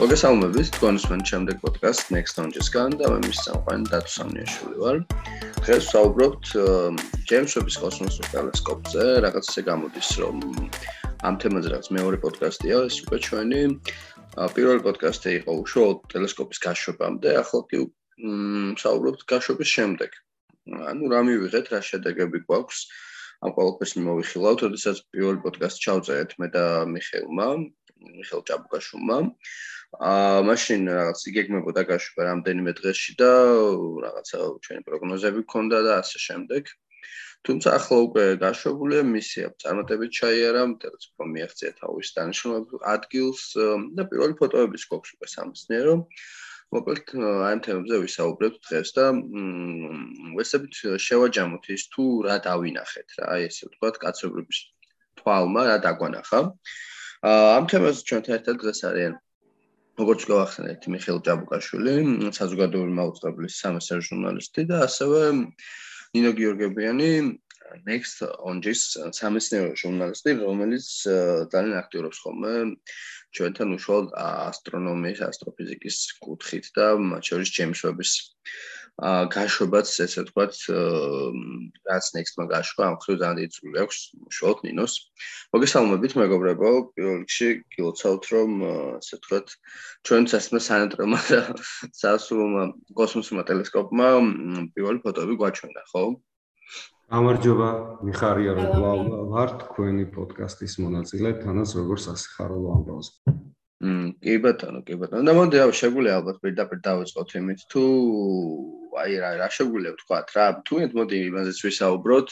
მოგესალმებით თქვენს მან შემდეგ პოდკასტ Next Launches-გან და მე მის სამყარო დათო სამნიაშვილი ვარ. დღეს ვსაუბრობთ ჯეიმს ვების კოსმოსურ ტელესკოპზე, რაღაც ისე გამოდის, რომ ამ თემაზე რაღაც მეორე პოდკასტია, ეს უკვე ჩვენი პირველი პოდკასტი იყო უშუალოდ ტელესკოპის გაშვებამდე, ახლა კი ვსაუბრობთ გაშვების შემდეგ. ანუ რა მივიღეთ, რა შედეგები გვაქვს? ამ ყველაფერს მოვიხილავთ, ოდესაც პირველი პოდკასტი ჩავწერეთ მე და მიხეილმა, მიხეილ ჭაბუკაშვილმა. მაშინ რაღაც იგეგმებოდა გაშვება რამდენიმე დღეში და რაღაცა ჩვენი პროგნოზები ქონდა და ასე შემდეგ. თუმცა ახლა უკვე გაშვებულია მისია წარმატებით ჩაიარა, მეტად უფრო მიაღწია თავის დანიშნულებას ადგილს და პირველი ფოტოების გვაქვს უკვე სამწნიერო. მოკლედ აი ამ თემებზე ვისაუბრებთ დღეს და ვესებით შევაჯამოთ ის თუ რა დავინახეთ რა, აი ესე ვთქვათ, კაცობრიობის თვალმა რა დაგვანახა. ამ თემაზე ჩვენთან ერთად დღეს არიან როგორც გავახსენეთ, მიხეილ ჯაბუკაშვილი, საზოგადოებრივი მაუწყებლის სამეცნიერო ჟურნალისტი და ასევე ნინო გიორგებიანი, Next on-ის სამეცნიერო ჟურნალისტი, რომელიც ძალიან აქტიურობს ხოლმე ჩვენთან უშუალოდ ასტრონომიის, ასტროფიზიკის კუთხით და მათ შორის ჯეიმს ვების გაშვებაც ესე ვთქვათ რაც next-მა გაშვა ამ ხრივ ძალიან დიდი წვლილი აქვს უშუალოდ ნინოს მოგესალმებით მეგობრებო პირველ რიგში გილოცავთ რომ ესე ვთქვათ ჩვენ სასმა სანატრომა და სასულმა კოსმოსურმა ტელესკოპმა პირველი ფოტოები გვაჩვენა ხო? გამარჯობა მიხარია რომ ვარ თქვენი პოდკასტის მონაწილე თანაც როგორც ასიხარულო ამბავზე მ კი ბატონო, კი ბატონო. და მოდი რა შეგვიძლია ალბათ პირდაპირ დავიწყოთ იმით თუ აი რა რა შეგვიძლია ვთქვათ რა, თუ ერთ მოდი იმაზეც ვისაუბროთ.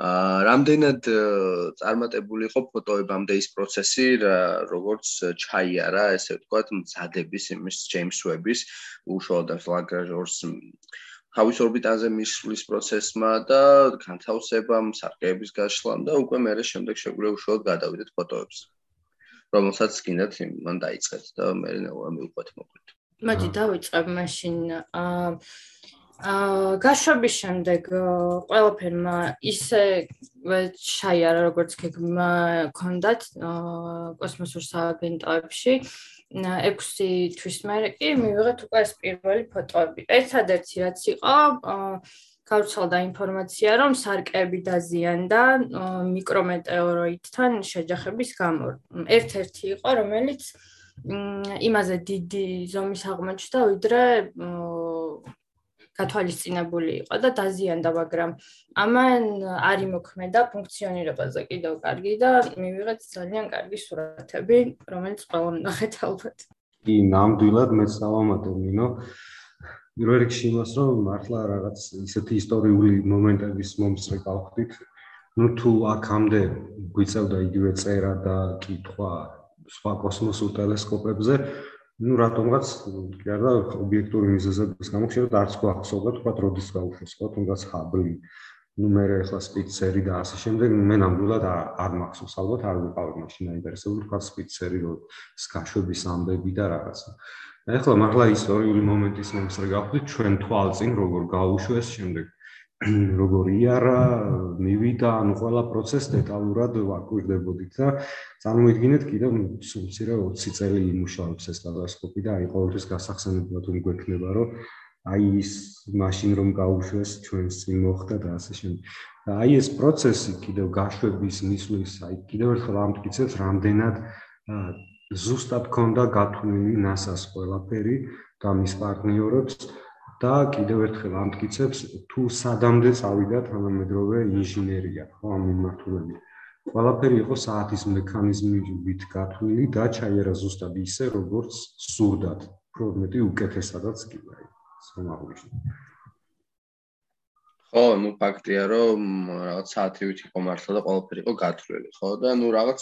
აა რამდენად წარმატებული იყო ფოტოებამდე ის პროცესი, როგორც ჩაიარა, ესე ვთქვათ, მზადების იმის ჯეიმს ვების უშუალოდ ლაგრაჟორს ხავის ორბიტაზე მისვლის პროცესმა და განთავსებამ, სარკეების გაშლამ და უკვე მერე შემდეგ შეგვიძლია უშუალოდ გადავიდეთ ფოტოებზე. რომელსაც კიდათ მან დაიწყეთ და მე ნელა მივყვეთ მოკლედ. მოდი დავიწყებ მაშინ აა აა გაშვების შემდეგ ყველაფერმა ისე ჩაიარა როგორც გეგმა ქონდათ კოსმოსურ სააგენტოებში 6 თვის მერე კი მივიღეთ უკვე ეს პირველი ფოტოები. ერთადერთი რაც იყო გავრცელდა ინფორმაცია, რომ სარკეები დაზიანდა მიკრომეტეოროიდთან შეჯახების გამო. ერთ-ერთი იყო, რომელიც იმაზე დიდი ზომის აღმოჩნდა, ვიდრე გათვალისწინებული იყო და დაზიანდა, მაგრამ ამან არ იმოქმედა ფუნქციონირებაზე კიდევ კარგი და მივიღეთ ძალიან კარგი სურათები, რომელიც ყველამ ნახეთ ალბათ. კი, ნამდვილად მე სალამათო მინო. პირველ რიგში იმას რომ მართლა რაღაც ისეთი ისტორიული მომენტების მომსწრე გავხდით ну თუ აქამდე გვიწევდა იგივე წერა და კითხვა სხვა კოსმოსურ ტელესკოპებზე ну რატომღაც კი არა ობიექტური მიზეზების გამო შეიძლება არც გვახსოვდა თქვა როდის გაუშვეს ხო თუნდაც ჰაბლი ну მე ახლა სპიცერი და ასე შემდეგ მე ნამდვილად არ მახსოვს ალბათ არ ვიყავი მაშინ აინტერესებული თქვა სპიცერი რო სკაშვების ამბები და რაღაცა ეხლა მართლა ისტორიული მომენტის მომსწრე გავხდით ჩვენ თვალწინ როგორ გაუშვეს შემდეგ როგორ იარა მივიდა ანუ ყველა პროცესი დეტალურად ვაკვირდებოდით და წარმოიდგინეთ კიდევ სულცირე 20 წელი იმუშავებს ეს ტელესკოპი და აი ყოველთვის გასახსენებლად უნდა გვექნება რომ აი ის მაშინ რომ გაუშვეს ჩვენს წინ მოხდა და ასე შემდეგ. და აი ეს პროცესი კიდევ გაშვების მისვლის აი კიდევ ერთხელ ამტკიცებს რამდენად ზუსტად ქონდა გათვლილი NASA-ს ყველაფერი და მის პარტნიორებს და კიდევ ერთხელ ამტკიცებს თუ სადამდე წავიდა თანამედროვე ინჟინერია ხო ამ მიმართულებით. ყველაფერი იყო საათის მექანიზმით გათვლილი და ჩაიერა ზუსტად ისე როგორც სურდათ. უფრო მეტი უკეთესადაც კი აი სამაღლოში. ხო, ну ფაქტია რომ რაღაც საათივით იყო მართლა და ყველაფერი იყო გათვლილი, ხო და ну რაღაც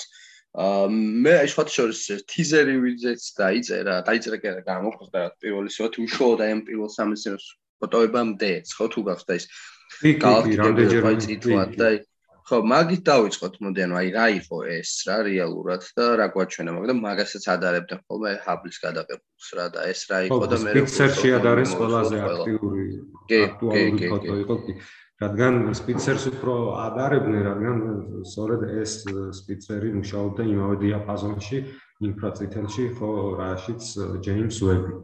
მე აი სხვა შორის ტიზერი ვიზეც დაიწერა, დაიწერა კი არა გამოხდა პირველი სიოთი უშუალოდ აი ამ პირველ სამეცნიერო ფოტოებამდე, ხო თუ გახდა ის რამდენჯერმე წითლად და ხო, მაგით დავიწყოთ, მოდი ანუ აი რა იყო ეს რა რეალურად და რა გვაჩვენა, მაგრამ მაგასაც ადარებდნენ ხოლმე ჰაბლის გადაღებულს რა და ეს რა იყო და მე პიქსერში ადარეს ყველაზე აქტიური აქტუალური ფოტო იყო კი რადგან სპიცერს უფრო ადარებდნენ, რადგან სწორედ ეს სპიცერი მუშაობდა იმავე დიაპაზონში, ინფრაწითელში ხო რაშიც ჯეიმს ვები.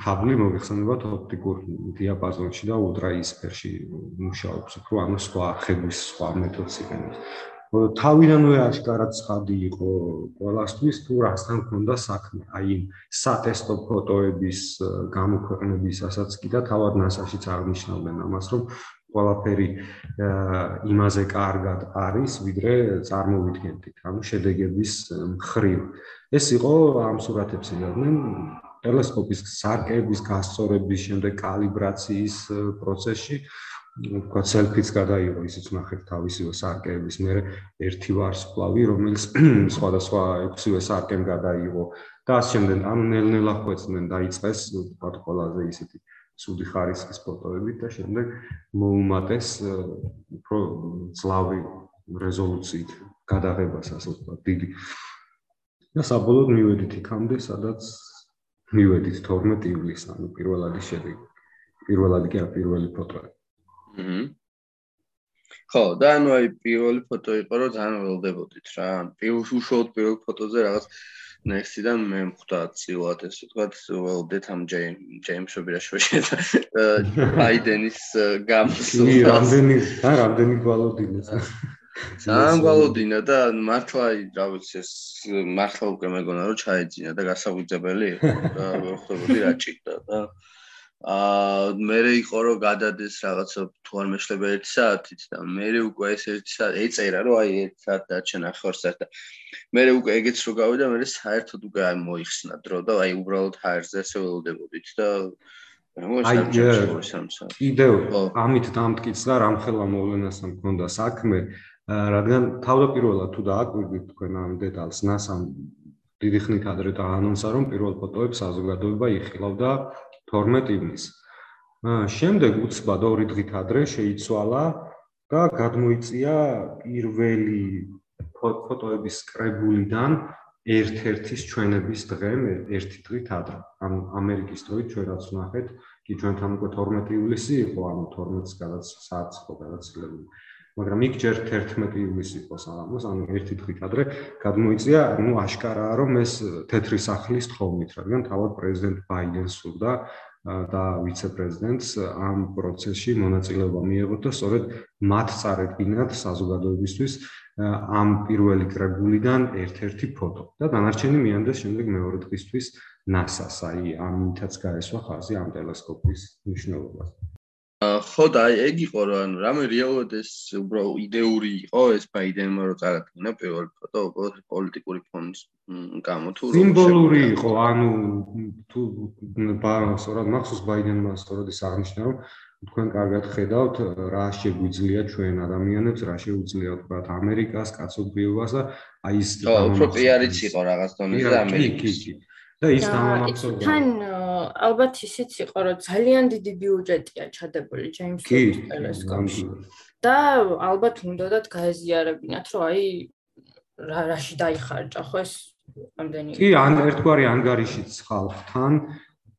ჰაბლი მოიხსენებათ ოპტიკურ დიაპაზონში და ულტრაისფერში მუშაობს, უფრო ანუ სხვა ხების სხვა მეთოდს იყენებს. თავიდანვე აშკარად ცხადი იყო ყველასთვის თუ რასთან ქონდა საქმე. აი იმ სატესტო ფოტოების გამოქვეყნებისასაც კი და თავად NASA-შიც აღნიშნავდნენ ამას, რომ ყველაფერი იმაზე კარგად არის, ვიდრე წარმოვიდგენთ. ანუ შედეგების მხრივ. ეს იყო ამ სურათებს იღებდნენ ტელესკოპის სარკეების გასწორების შემდეგ კალიბრაციის პროცესში თქვა სელფიც გადაიღო ისიც ნახეთ თავისივე სარკეების მე ერთი ვარსკვლავი რომელიც სხვადასხვა ექვსივე სარკემ გადაიღო და ამ შემდეგ ამ ნელ-ნელა ხვეწდნენ დაიწყეს თქვა ყველაზე ისეთი სუდი ხარისხის ფოტოებით და შემდეგ მოუმატეს უფრო ძლავი რეზოლუციით გადაღებას ასე ვთქვა დიდი. და საბოლოოდ მივედით იქამდე სადაც მივედით 12 ივლისს ანუ პირველადი შედეგი. პირველადი კი პირველი ფოტოა აჰა ხო და ანუ აი პირველი ფოტო იყო რომ ძალიან ველდებოდით რა. პირველ უშუალოდ პირველ ფოტოზე რაღაც ნექსტიდან მე მხვდა წილად ეს ვთქვათ ველდეთ ამ ჯეიმსები რა შეიძლება ბაიდენის გამოსულ რამდენი და რამდენი გვალოდინა ძალიან გვალოდინა და მართლა რა ვიცი ეს მართლა უკვე მეგონა რომ ჩაეძინა და გასაგვიძებელი იყო და ვერ ხვდებოდი რა ჭირდა და აა მე იყო რომ გადადეს რაღაცა თუ არ მეშლება 1 საათით და მე უკვე ეს 1 საათი ეწერა რომ აი 1 საათი დარჩენა ხორცად და მე უკვე ეგეც რო გავიდა მე საერთოდ უკვე აი მოიხსნა დრო და აი უბრალოდ ჰაერზე ესე ველოდებოდით და აი კიდევ ამით დამტკიცდა რამხელა მოვლენასთან მქონდა საქმე რადგან თავდაპირველად თუ დააკვირდით თქვენ ამ დეტალს NASA-მ დიდი ხნით ადრე დაანონსა რომ პირველ ფოტოებს საზოგადოება იხილავდა 12 ივნისს. შემდეგ უცბად ორი დღით ადრე შეიცვალა და გადმოიწია პირველი ფოტოების კრებულიდან ერთ-ერთის ჩვენების დღე, ერთი დღით ადრე. ანუ ამერიკის დროით ჩვენ რაც ვნახეთ, კი ჩვენთან უკვე 12 ივლისი იყო, ანუ 12-ს გადაც საათს ხო გადაცილებული. მაგრამ იქ ჯერ 11 ივლისი იყო საღამოს, ანუ ერთი დღით ადრე გადმოიწია, ну აშკარაა რომ ეს თეთრი სახლის თხოვნით, რადგან თავად პრეზიდენტ ბაიდენს სურდა და ვიცე-პრეზიდენტს ამ პროცესში მონაწილეობა მიეღოთ და სწორედ მათ წარედგინათ საზოგადოებისთვის ამ პირველი კრებულიდან ერთ-ერთი ფოტო და დანარჩენი მიანდეს შემდეგ მეორე დღისთვის NASA-ს, აი ამითაც გაესვა ხაზი ამ ტელესკოპის მნიშვნელობას. ხო და აი ეგ იყო რომ ანუ რამე რეალურად ეს უბრალოდ იდეური იყო ეს ბაიდენმა რო წარადგინა პირველ ფოტო უბრალოდ პოლიტიკური ფონის გამო თუ სიმბოლური იყო ანუ თუ სწორად მახსოვს ბაიდენმა სწორად ის აღნიშნა რომ თქვენ კარგად ხედავთ რა შეგვიძლია ჩვენ ადამიანებს რა შეუძლია თქვა ამერიკას კაცობრიობას და აი ხო უფრო პიარიც იყო რაღაც დონეზე ამერიკის კი კი კი. და ის დამამახსოვრდა. თან ალბათ ისიც იყო, რომ ძალიან დიდი ბიუჯეტია ჩადებული ჯეიმს ვების ტელესკოპში. და ალბათ უნდათ გაეზიარებინათ, რომ აი რა რაში დაიხარჯა ხო ეს ამდენი. კი, ან ერთგვარი ანგარიშიც ხალხთან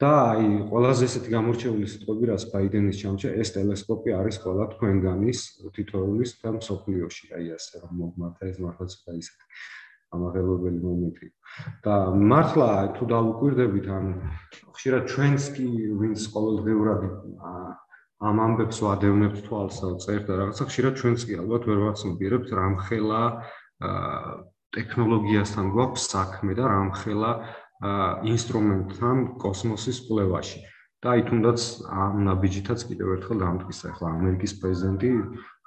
და აი ყველაზე ესეთი გამორჩეული სიტყვები რაც ბაიდენის ჩამჭა ეს ტელესკოპი არის ყველა თქვენგანის თითოეულის და მსოფლიოში აი ასე რომ მოგმართა ეს მართლაც და ისეთი ამაღელვებელი მომენტი. და მართლა თუ დავუკვირდებით ან ხშირად ჩვენს კი ვინც ყოველდღიურად ამ ამბებს ვადევნებთ თვალს და წერთ და რაღაცა ხშირად ჩვენს კი ალბათ ვერ ვაცნობიერებთ რამხელა ტექნოლოგიასთან გვაქვს საქმე და რამხელა ინსტრუმენტთან კოსმოსის კვლევაში. და აი თუნდაც ამ ნაბიჯითაც კიდევ ერთხელ დამტკიცა ახლა ამერიკის პრეზიდენტი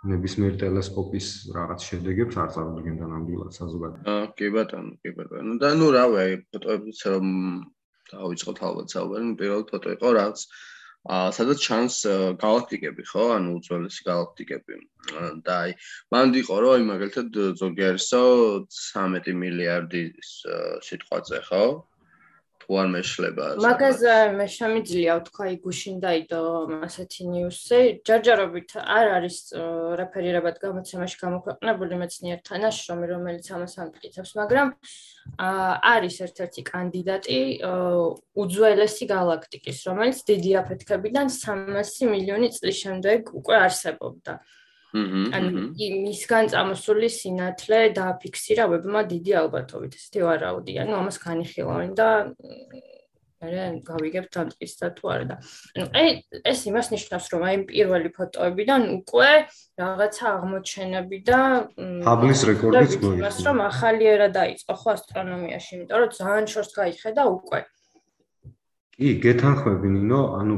ნებისმიერ ტელესკოპის რაღაც შედეგებს არ წარმოადგენდა ნამდვილად საზოგადოება. აა კი ბატონო, კი ბატონო. და ნუ რავი, აი ფოტოებიც რომ დავიწყოთ ალბათ საუბარი, პირველ ფოტო იყო რაც აა სადაც ჩანს galaktikები, ხო? ანუ უძველესი galaktikები. და აი მანდ იყო რომ აი მაგალითად ზოგიერთსო 13 მილიარდი სიტყვაზე, ხო? თუ არ მეშლება მაგას მე შემიძლია ვთქვა იგუშინ დაიდო ასეთი ნიუსი ჯარჯარობით არ არის რეფერირებად გამოცემაში გამოქვეყნებული მეცნიერ თანაშრომი რომელიც ამას ამტკიცებს მაგრამ არის ერთ-ერთი კანდიდატი უძველესი galaktikis რომელიც დიდი აფეთქებიდან 300 მილიონი წლის შემდეგ უკვე არსებობდა ანუ მისგან წამოსული სინათლე დააფიქსირა ვებმა დიდი ალბათობით, ესეთი ვარაუდი. ანუ ამას განიხილავენ და მე გავიგებ თანტკის და თუ არა და. ანუ ეს იმას ნიშნავს რომ აი პირველი ფოტოებიდან უკვე რაღაცა აღმოჩენები და ჰაბლის რეკორდიც მოიწვია იმას რომ ახალი ერა დაიწყო ხო ასტრონომიაში იმიტომ რომ ძალიან შორს გაიხედა უკვე. კი გეთანხმები ნინო. ანუ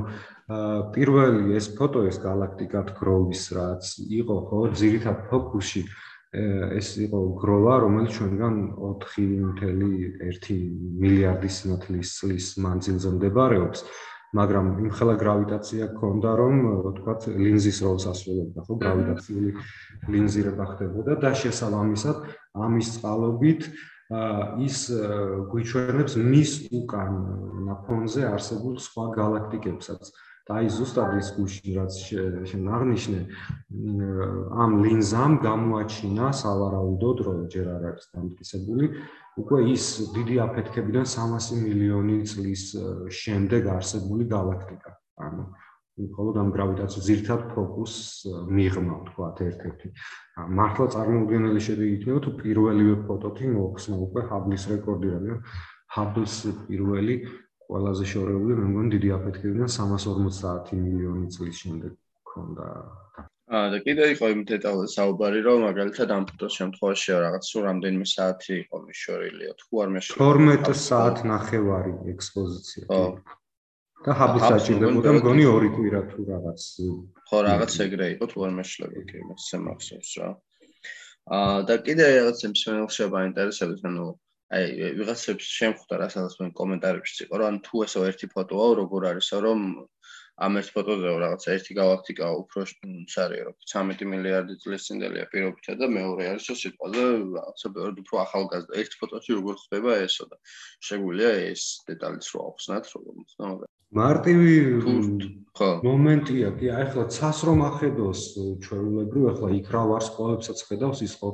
პირველი ეს ფოტო ეს galaktika grove-ის რაც იყო ხო ძირითად ფოკუსში ეს იყო გროვა, რომელიც ჩვენგან 4.1 მილიარდი სინათლის წლის მანძილზე მდებარეობს, მაგრამ იმხელა გრავიტაცია ქონდა, რომ თქვათ ლინზის როლს ასრულებდა, ხო, გრავიტაციული ლინზირება ხდებოდა და შესაბამისად ამის წყალობით ის გვიჩვენებს მის უკან ფონზე არსებულ სხვა galaktikებსაც. და აი ზუსტად ის გუში რაც აღნიშნე ამ ლინზამ გამოაჩინა სავარაუდოდ რომ ჯერ არ არის დამტკიცებული. უკვე ის დიდი აფეთქებიდან 300 მილიონი წლის შემდეგ არსებული galaktika ანუ მხოლოდ ამ გრავიტაციის ძირთად ფოკუს მიღმა თქვა ერთ-ერთი. მართლა წარმოუდგენელი შედეგი იქნება თუ პირველივე ფოტოთი მოხსნა უკვე ჰაბლის რეკორდი რა ჰაბლის პირველი ყველაზე შორეული მე მგონი დიდი აფეთქებიდან 350 მილიონი წლის შემდეგ ქონდა აა და კიდე იყო იმ დეტალზე საუბარი რომ მაგალითად ამ ფოტოს შემთხვევაში რაღაც სულ რამდენიმე საათი იყო მიშორილია თუ არ მეშორე 12 საათ ნახევარი ექსპოზიცია. ხო და ჰაბის საჭიროებოდა მგონი ორი კვირა თუ რაღაც ხო რაღაც ეგრე იყო თუ არ მეშლები კი იმას შემახსოვს რა. აა და კიდე რაღაც იმ შემოხება ინტერესებს ანუ აი ვიღაცებს შემხვდა რა სადაც მე კომენტარებში იყო რომ თუ ესო ერთი ფოტოა როგორ არისო რომ ამ ერთ ფოტოზეო რაღაც ერთი galaktika უფრო სარია რომ 13 მილიარდი წლის წინდელია პირობითა და მეორე არისო სიტყვაზე რაღაცა ბევრად უფრო ახალგაზრდა. ერთ ფოტოში როგორ ხდება ესო და შეგვიძლია ეს დეტალიც რო ახსნათ როგორ ხდება მაგრამ მარტივი ხო. მომენტია კი აი ახლა ცას რომ ახედოს ჩვეულებრივ ახლა იქ რა ვარსკვლავებსაც ხედავს ის ხო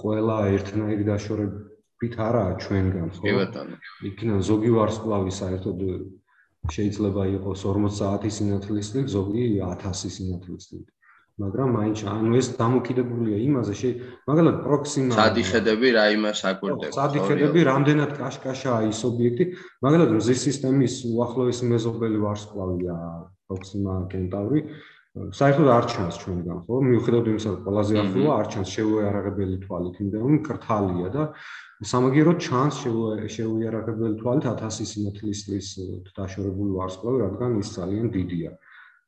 ყველა ერთნაირი დაშორებული ვით არაა ჩვენგან ხო? კი ბატონო. იქიდან ზოგი ვარსკვლავი საერთოდ შეიძლება იყოს 40 საათის სინათლის წინ, ზოგი 1000 სინათლის წინ. მაგრამ მაინც ანუ ეს დამოკიდებულია იმაზე, შე მაგალითად პროქსიმა სადიხედები რა იმას აკვირდება. სადიხედები რამდენად კაშკაშაა ის ობიექტი, მაგალითად მზის სისტემის უახლოესი მეზობელი ვარსკვლავია პროქსიმა კენტავრი, საერთოდ არ ჩანს ჩვენგან, ხო? მიუხედავად იმისა, რომ ყველაზე ახლოა, არ ჩანს შეუიარაღებელი თვალით, იმიტომ რომ კრთალია და სამაგიეროდ ჩანს შეუიარაღებელი თვალით 1000 სინათლის წლის დაშორებული ვარსკვლავი, რადგან ის ძალიან დიდია.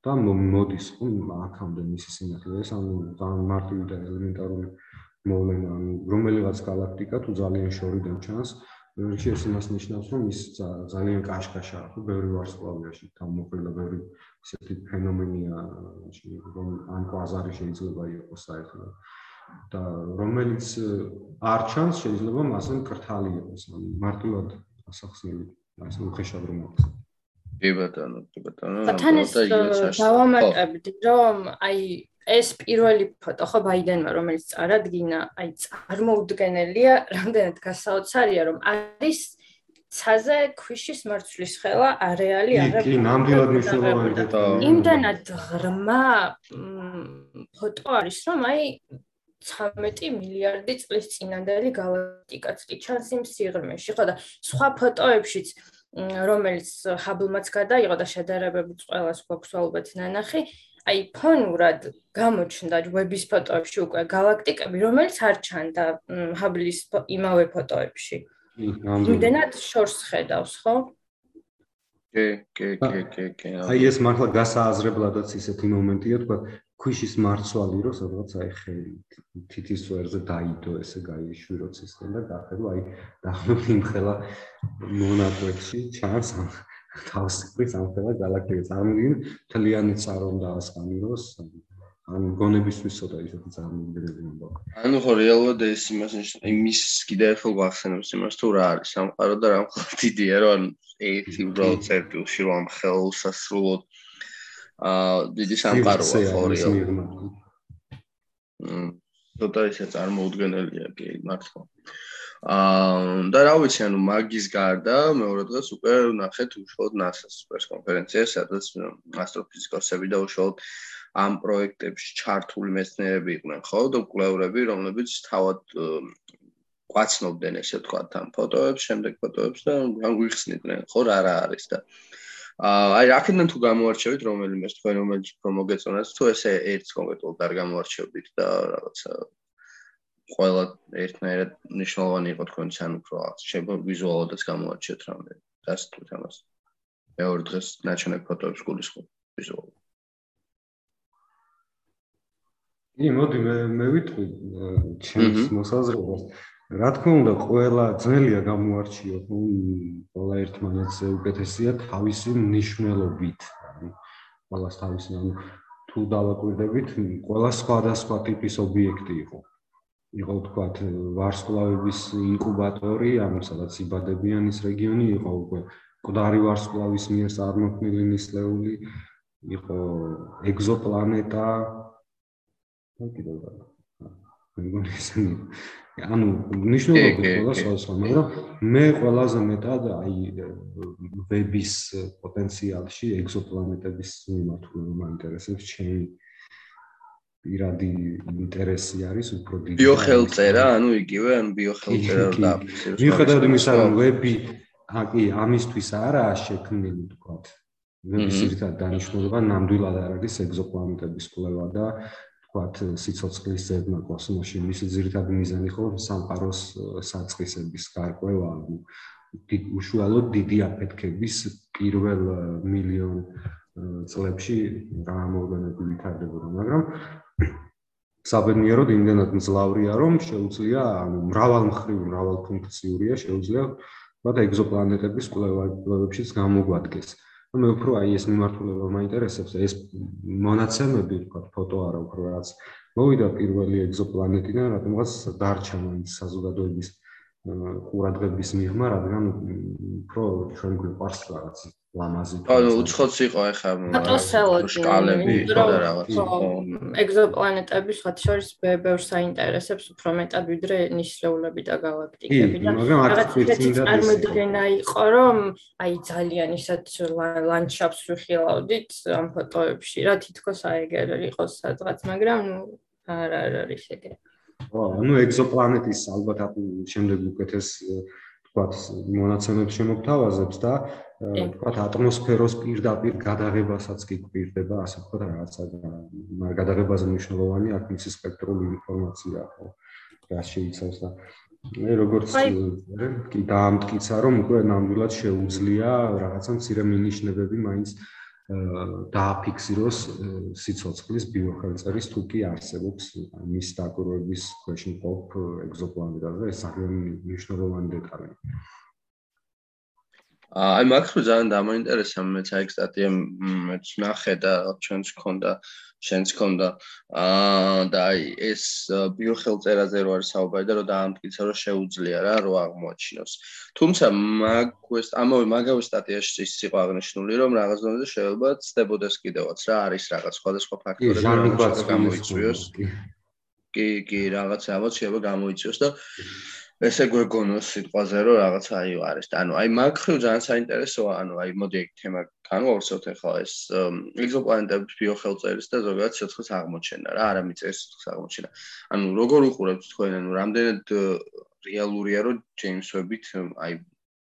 და მოდის ხო აქამდე მისი სინათლე, ეს ანუ ძალიან მარტივი და ელემენტარული მოვლენა, ანუ რომელიღაც galaktika თუ ძალიან შორიდან ჩანს, რიში ეს იმას ნიშნავს, რომ ის ძალიან კაშკაშაა, ხო, ბევრი ვარსკვლავია შე გამოყრილა ბევრი ისეთი ფენომენია, რომ ან კვაზარი შეიძლება იყოს საერთოდ. და რომელიც არ ჩანს, შეიძლება მასე მკრთალი იყოს, ან მარტივად ასახსნელი, ასე უხეშად რომ აქვს. კი ბატონო, კი ბატონო. თან ეს დავამატებდი, რომ აი ეს პირველი ფოტო ხო ბაიდენმა რომელიც წარადგინა, აი წარმოუდგენელია, რამდენად გასაოცარია, რომ არის ცაზე ქვიშის მარცვლის ხელა არეალი აღარ კი, ნამდვილად მნიშვნელოვანი დეტალი. იმდანად ღრმა ფოტო არის, რომ აი 13 მილიარდი წლის წინანდელი galaktikაც კი ჩანს იმ სიღრმეში, ხო და სხვა ფოტოებშიც რომელიც ჰაბლმაც გადაიღო და შედარებებით ყველას გვაქვს ალბათ ნანახი, აი ფონურად გამოჩნდა ვების ფოტოებში უკვე galaktikები, რომელიც არ ჩანდა ჰაბლის იმავე ფოტოებში. იმდენად შორს ხედავს, ხო? კი, კი, კი, კი, კი. აი ეს მართლა გასააზრებლადაც ისეთი მომენტია, თქვა, ქვიშის მარცვალი რო სადღაც აი ხელი თითის ვერზე დაიდო ესე გაიშვიროც ის და გახედო აი დახნობი მხელა მონაკვეთში ჩანს თავსიფრის ამხელა galaktika წარმოიდგინე თლიანი წარომ დაასყანიროს ან გონებისთვის ცოტა ისეთი წარმოიდგენელი უნდა ანუ ხო რეალურად ეს იმას იმის კიდე ერთხელ გვახსენებს იმას თუ რა არის სამყარო და რა მხოლოდ დიდია რომ ერთი უბრალოდ წერტილში რომ ხელს ასრულოთ აა დიდი სამყაროა ხორიო. მმ ცოტა ისე წარმოუდგენელია კი მართლა. აა და რა ვიცი ანუ მაგის გარდა მეორე დღეს უკვე ნახეთ უშუალოდ NASA-ს პრეს კონფერენციას, სადაც ასტროფიზიკოსები და უშუალოდ ამ პროექტებში ჩართული მეცნიერები იყვნენ, ხო, და კვლევრები, რომლებიც თავად ყვაცნობდნენ ესე ვთქვათ ამ ფოტოებს, შემდეგ ფოტოებს და განგვიხსნიდნენ, ხო, რა რა არის და აი რაკეთდნენ თუ გამოარჩევით რომელიმეს თქვენ რომელიც უფრო მოგეწონათ თუ ესე ერთს კონკრეტულად არ გამოარჩევით და რაღაცა ყველა ერთნაირად ნიშნულოვანი იყო თქვენც ან უფრო შეიძლება ვიზუალადაც გამოარჩევთ რამე დასტვით ამას. მეორე დღეს ნაჩვენებ ფოტოებს გულისხმობ ვიზუალურად კი მოდი მე მე ვიტყვი ჩემს მოსაზრებას. რა თქმა უნდა ყველა ძნელია გამოარჩიო ყველა ერთმანეთს უკეთესია თავისი ნიშნულობით ყველას თავისი ანუ თუ დავაკვირდებით ყველა სხვადასხვა ტიპის ობიექტი იყო. იყო თქვათ ვარსკვლავების ინკუბატორი ანუ სადაც იბადებიან ის რეგიონი იყო უკვე მკვდარი ვარსკვლავის მიერ წარმოქმნილი ნისლეული იყო ეგზოპლანეტა კიდევ მეგონი ისინი ანუ ნიშნულობები ყველა სხვა, მაგრამ მე ყველაზე მეტად აი ვების პოტენციალში ეგზოპლანეტების მიმართულება მაინტერესებს ჩემი პირადი ინტერესი არის უფრო დიდი. ბიოხელწერა, ანუ იგივე, ანუ ბიოხელწერა რო დააფიქსიროს. მიუხედავად იმისა, რომ ვები აკი ამისთვის არაა შექმნილი, თქვათ. ვების ერთად დანიშნულება ნამდვილად არ არის ეგზოპლანეტების კვლევა და ვთქვათ, სიცოცხლის ზედმა კოსმოსში მისი ძირითადი მიზანი ხო სამყაროს საწყისების გარკვევა, ანუ უშუალოდ დიდი აფეთქების პირველ მილიონ წლებში რა მოგვენები ვითარდებოდა, მაგრამ საბედნიეროდ იმდენად მძლავრია, რომ შეუძლია, ანუ მრავალმხრივ, მრავალფუნქციურია, შეუძლია ვთქვათ, ეგზოპლანეტების კვლევებშიც გამოგვადგეს. მე უფრო აი ეს მიმართულება მაინტერესებს. ეს მონაცემები ვთქვათ ფოტო არა უფრო რაც მოვიდა პირველი ეგზოპლანეტიდან რადგანაც დარჩა მაინც საზოგადოების ყურადღების მიღმა რადგან უფრო ჩვენ გვიყვარს რაღაც ლამაზი. ანუ უცხოც იყო ახლა შკალები და რაღაც. ეგზოპლანეტები სხვა შორის ბევრ საინტერესებს უფრო მეტად ვიდრე ნისლეულები და galaktikები და რაღაც ისეთი წარმოდგენა იყო რომ აი ძალიან ისეთ ლანდშაფტს ვიხილავდით ამ ფოტოებში რა თითქოს აი ეგერ იყოს სადღაც მაგრამ ნუ არ არ არის ეგრე. ო ანუ ეგზოპლანეტის ალბათ შემდეგ უკეთეს თქვათ მონაცემებს შემოგთავაზებს და თქვათ ატმოსფეროს პირდაპირ გადაღებასაც კი გვირდება, ასე ვთქვათ, რაღაცა მაგ გადაღებაზე მნიშვნელოვანი აქ მის სპექტრული ინფორმაცია ხო რა შეიცავს და მე როგორც კი დაამტკიცა რომ უკვე ნამდვილად შეუძლია რაღაცა მცირე მინიშნებები მაინც დააფიქსიროს სიცოცხლის ბიოხელწერის თუ კი არსებობს მის დაკვირვების ქვეშ მყოფ ეგზოპლანეტაზე ეს ძალიან მნიშვნელოვანი დეტალია. აი მაგხრო ძალიან დამაინტერესა მეც აი სტატია მეც ნახე და ჩვენც გქონდა შენც გქონდა აა და აი ეს ბიოხელწერაზე რო არის საუბარი და რო დაამტკიცა რომ შეუძლია რა რო აღმოაჩინოს. თუმცა მაგ ეს ამავე მაგავე სტატიაში ის იყო აღნიშნული რომ რაღაც დონეზე შეიძლება ცდებოდეს კიდევაც რა არის რაღაც სხვადასხვა ფაქტორები რომელიც გამოიწვიოს. კი კი რაღაც ალბათ შეიძლება გამოიწვიოს და ესე გვეგონოს სიტყვაზე რომ რაღაცა აი არის ანუ აი მაგ ხრივ ძალიან საინტერესოა ანუ აი მოდი ეგ თემა განვავრცელოთ ახლა ეს ეგზოპლანეტების ბიოხელწერის და ზოგადად სიცხეს აღმოჩენა რა არა მიწის სიცხეს აღმოჩენა. ანუ როგორ უყურებთ თქვენ ანუ რამდენად რეალურია რომ ჯეიმს ვებით აი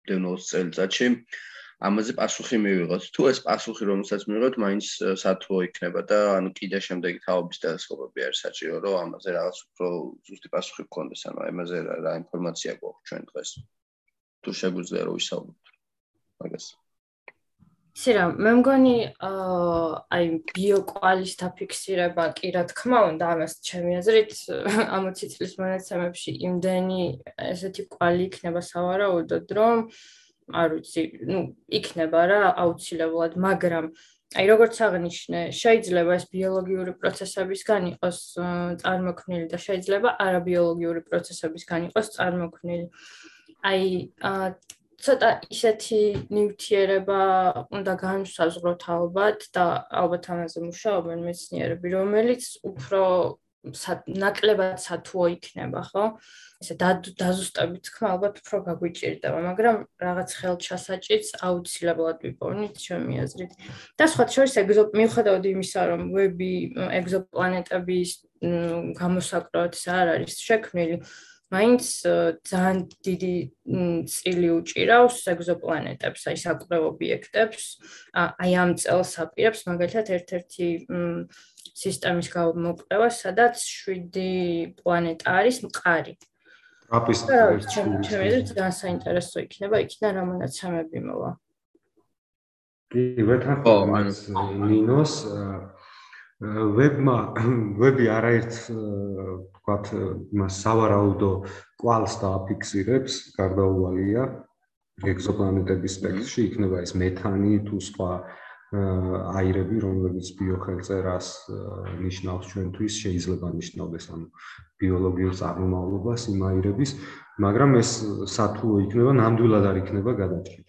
დენოს წელიწადში ამაზე პასუხი მივიღოთ. თუ ეს პასუხი რომელსაც მივიღოთ, მაინც სათუო იქნება და ანუ კიდე შემდეგი თაობის დადასტურებები არის საჭირო, რომ ამაზე რაღაც უფრო ზუსტი პასუხი გქონდეს, ანუ ამაზე რა ინფორმაცია გვაქვს ჩვენ დღეს. თუ შეგვიძლია რომ ვისაუბროთ. მაგას. ისე რა, მე მგონი აი ბიოკვალის დაფიქსირება კი რა თქმა უნდა, ამას ჩემი აზრით ამ 20 წლის მონაცემებში იმდენი ესეთი კვალი იქნება სავარაუდოდ, რომ არ ვიცი, ну, იქნება რა აუცილებლად, მაგრამ აი როგორც აღნიშნე, შეიძლება ეს ბიოლოგიური პროცესებისგან იყოს წარმოქმნილი და შეიძლება არაბიოლოგიური პროცესებისგან იყოს წარმოქმნილი. აი ცოტა ისეთი ნივთიერება უნდა განსაზღვროთ ალბათ და ალბათ ამაზე მუშაობენ მეცნიერები, რომელიც უფრო ნაკლებად სათუო იქნება, ხო? ესე დაზუსტებით თქმა ალბათ უფრო გაგვიჭირდება, მაგრამ რაღაც ხელჩასაჭიც აუცილებლად ვიპოვნით ჩემი აზრით. და სხვა შორის ეგზო მიუხედავად იმისა, რომ ვები ეგზოპლანეტების გამოსაკროთ არ არის შექმნილი, მაინც ძალიან დიდი წილი უჭირავს ეგზოპლანეტებს, აი საკვლევ ობიექტებს, აი ამ წელს აპირებს მაგალითად ერთ-ერთი სისტემის გამოკვლევა, სადაც 7 პლანეტა არის მყარი. აპის ჩემი ძალიან საინტერესო იქნება, იქიდან რამონაცემები მოვა. კი, ვეთანხმობ ნინოს ვებმა ვები არაერთ ვთქვათ იმას სავარაუდო კვალს დააფიქსირებს, გარდაუვალია ეგზოპლანეტების სპექტრში იქნება ეს მეთანი თუ სხვა აირები, რომლებიც ბიოხელწერას ნიშნავს ჩვენთვის, შეიძლება ნიშნავდეს ანუ ბიოლოგიურ წარმომავლობას იმ აირების, მაგრამ ეს სათულო იქნება, ნამდვილად არ იქნება გადაჭრილი.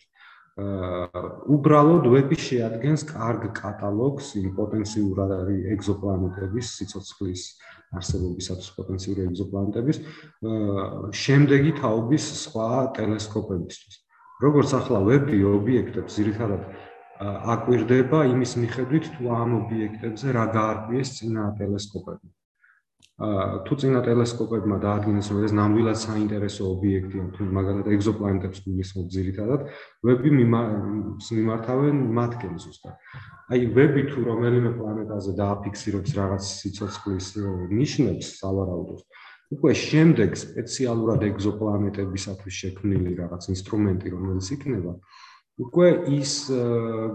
უბრალოდ ვები შეადგენს კარგ კატალოგს იმ პოტენციურად არის ეგზოპლანეტების სიცოცხლის არსებობისათვის პოტენციური ეგზოპლანეტების შემდეგი თაობის სხვა ტელესკოპებისთვის. როგორც ახლა ვები ობიექტებს ძირითადად აკვირდება იმის მიხედვით თუ ამ ობიექტებზე რა გაარკვიეს წინა ტელესკოპები. თუ წინა ტელესკოპებმა დაადგინეს რომ ეს ნამდვილად საინტერესო ობიექტია თუ მაგალითად ეგზოპლანეტებს გულისხმობ ძირითადად, ვები მიმართავენ მათკენ ზუსტად. აი ვები თუ რომელიმე პლანეტაზე დააფიქსირებს რაღაც სიცოცხლის ნიშნებს სავარაუდოდ, უკვე შემდეგ სპეციალურად ეგზოპლანეტებისათვის შექმნილი რაღაც ინსტრუმენტი რომელიც იქნება, უკვე ის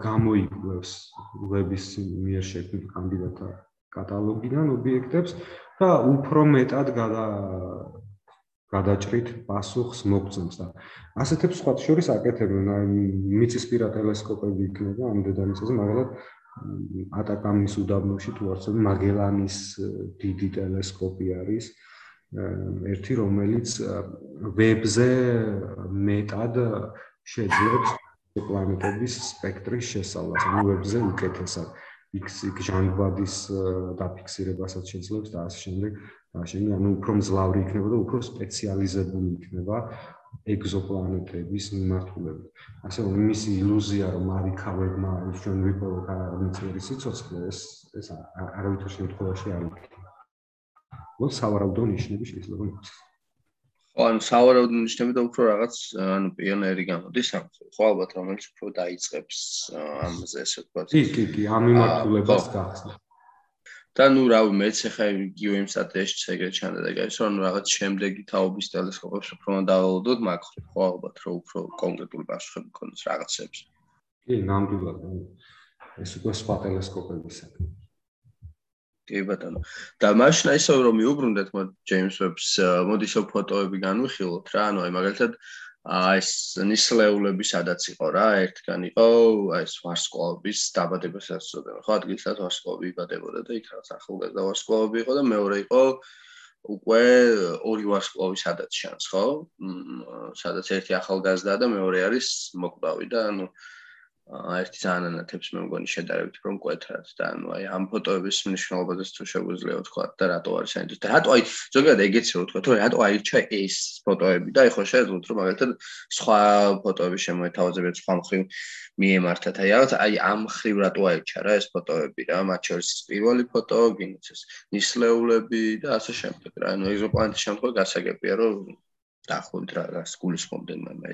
გამოიკვევს ვების მიერ შექმნილ კანდიდატთა კატალოგიდან ობიექტებს და უფრო მეტად გადა გადაჭრით პასუხს მოგწონს და ასეთებს სხვა შორის აკეთებენ აი მიწისპირა ტელესკოპები იქნება ამ დედამიწაზე მაგალითად ატაკამის უდაბნოში თუ არც მაგელანის დიდი ტელესკოპი არის ერთი რომელიც ვებზე მეტად შეძლებს პლანეტების სპექტრის შესწავლას, ვებზე უკეთესად. იქ იქ ჟანგბადის დაფიქსირებასაც შეძლებს და ასე შემდეგ. შემდეგ ანუ უფრო მძლავრი იქნება და უფრო სპეციალიზებული იქნება ეგზოპლანეტების მიმართულებით. ასე რომ იმისი ილუზია რომ არიქავებმა ის ჩვენ ვიპოვოთ არამიწიერი სიცოცხლე ეს ეს არავითარ შემთხვევაში არ იქნება. მო სავარაუდო ნიშნები შეიძლება იყოს. ან სავარაუდო ნიშნები და უფრო რაღაც ანუ პიონერი გამოდის ამ ხო ალბათ რომელიც უფრო დაიწყებს ამაზე ესე ვთქვათ. კი კი კი ამ მიმართულებას გახსნა. და ნუ რავი მეც ახლა იგივე იმ სტატიაში ეგრე ჩანდა და გაიცი რომ რაღაც შემდეგი თაობის ტელესკოპებს უფრო დავალოდოთ მაგ ხო ალბათ რომ უფრო კონკრეტული პასუხები გქონდეს რაღაცებს. კი ნამდვილად ეს უკვე სხვა ტელესკოპებისაა კი ბატონო. და მაშინ ისე რომ მიუბრუნდეთ მოდ ჯეიმს ვებს მოდი ისე ფოტოები განვიხილოთ რა, ანუ აი მაგალითად აი ეს ნისლეულები სადაც იყო რა, ერთგან იყო აი ეს ვარსკვლავების დაბადებასაც უწოდებენ. ხო, ადგილსაც ვარსკვლავი იბადებოდა და იქ რაღაც ახალგაზრდა ვარსკვლავი იყო და მეორე იყო უკვე ორი ვარსკვლავი სადაც შანს, ხო? სადაც ერთი ახალგაზრდა და მეორე არის მოკვდავი და ანუ ერთი ძალიან ანათებს მე მგონი შედარებით რომ კვეთრად და ანუ აი ამ ფოტოების მნიშვნელობაზეც თუ შეგვიძლია ვთქვა და რატო არის საინტერესო? და რატო აი ზოგადად ეგეც რო ვთქვა თუ რატო აირჩა ეს ფოტოები? და ეხლა შეძლოთ რომ მაგალითად სხვა ფოტოები შემოეთავაზებიათ სხვა მხრივ მიემართათ. აი რაღაც აი ამ მხრივ რატო აირჩა რა ეს ფოტოები რა? მათ შორის პირველი ფოტო გინც ეს ნისლეულები და ასე შემდეგ რა. ანუ ეგზოპლანეტის შემთხვევაში გასაგებია რომ დაახლოებით რა რა სკულის მომდენ მე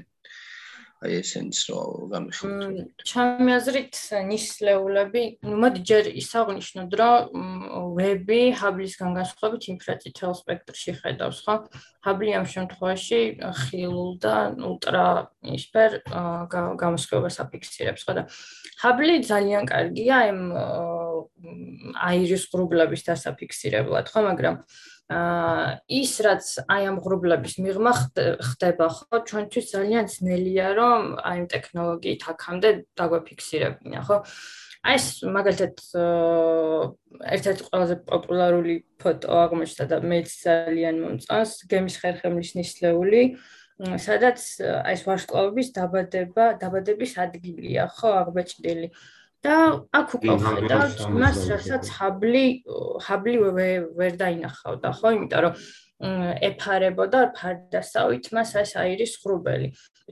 აი ესენს რო გამიხილოთ. ჩემი აზრით ნისლეულები, ну მოდი ჯერ ისაღვნიშნოთ, რომ ვები ჰაბლისგან განსხვავებით ინფრაწითელ სპექტრში ხედავს, ხო? ჰაბლი ამ შემთხვევაში ხილულ და ულტრა ისფერ გამოსხივებას აფიქსირებს, ხო და ჰაბლი ძალიან კარგია იმ აირის ღრუბლების დასაფიქსირებლად, ხო, მაგრამ ის რაც აი ამ ღრუბლების მიღმა ხდება ხო ჩვენთვის ძალიან ძნელია რომ აი ამ ტექნოლოგიით აქამდე დაგვაფიქსირებინა ხო. აი ეს მაგალითად ერთ-ერთი ყველაზე პოპულარული ფოტო აღმოჩნდა და მეც ძალიან მომწონს გემის ხერხემლის ნისლეული სადაც აი ეს ვარსკვლავების დაბადება დაბადების ადგილია ხო აღბეჭდილი და აქ უკვე ხედავთ მას რასაც ჰაბლი ჰაბლი ვერ დაინახავდა ხო იმიტომ რომ ეფარებოდა ფარდასავით მას ეს აირის ღრუბელი.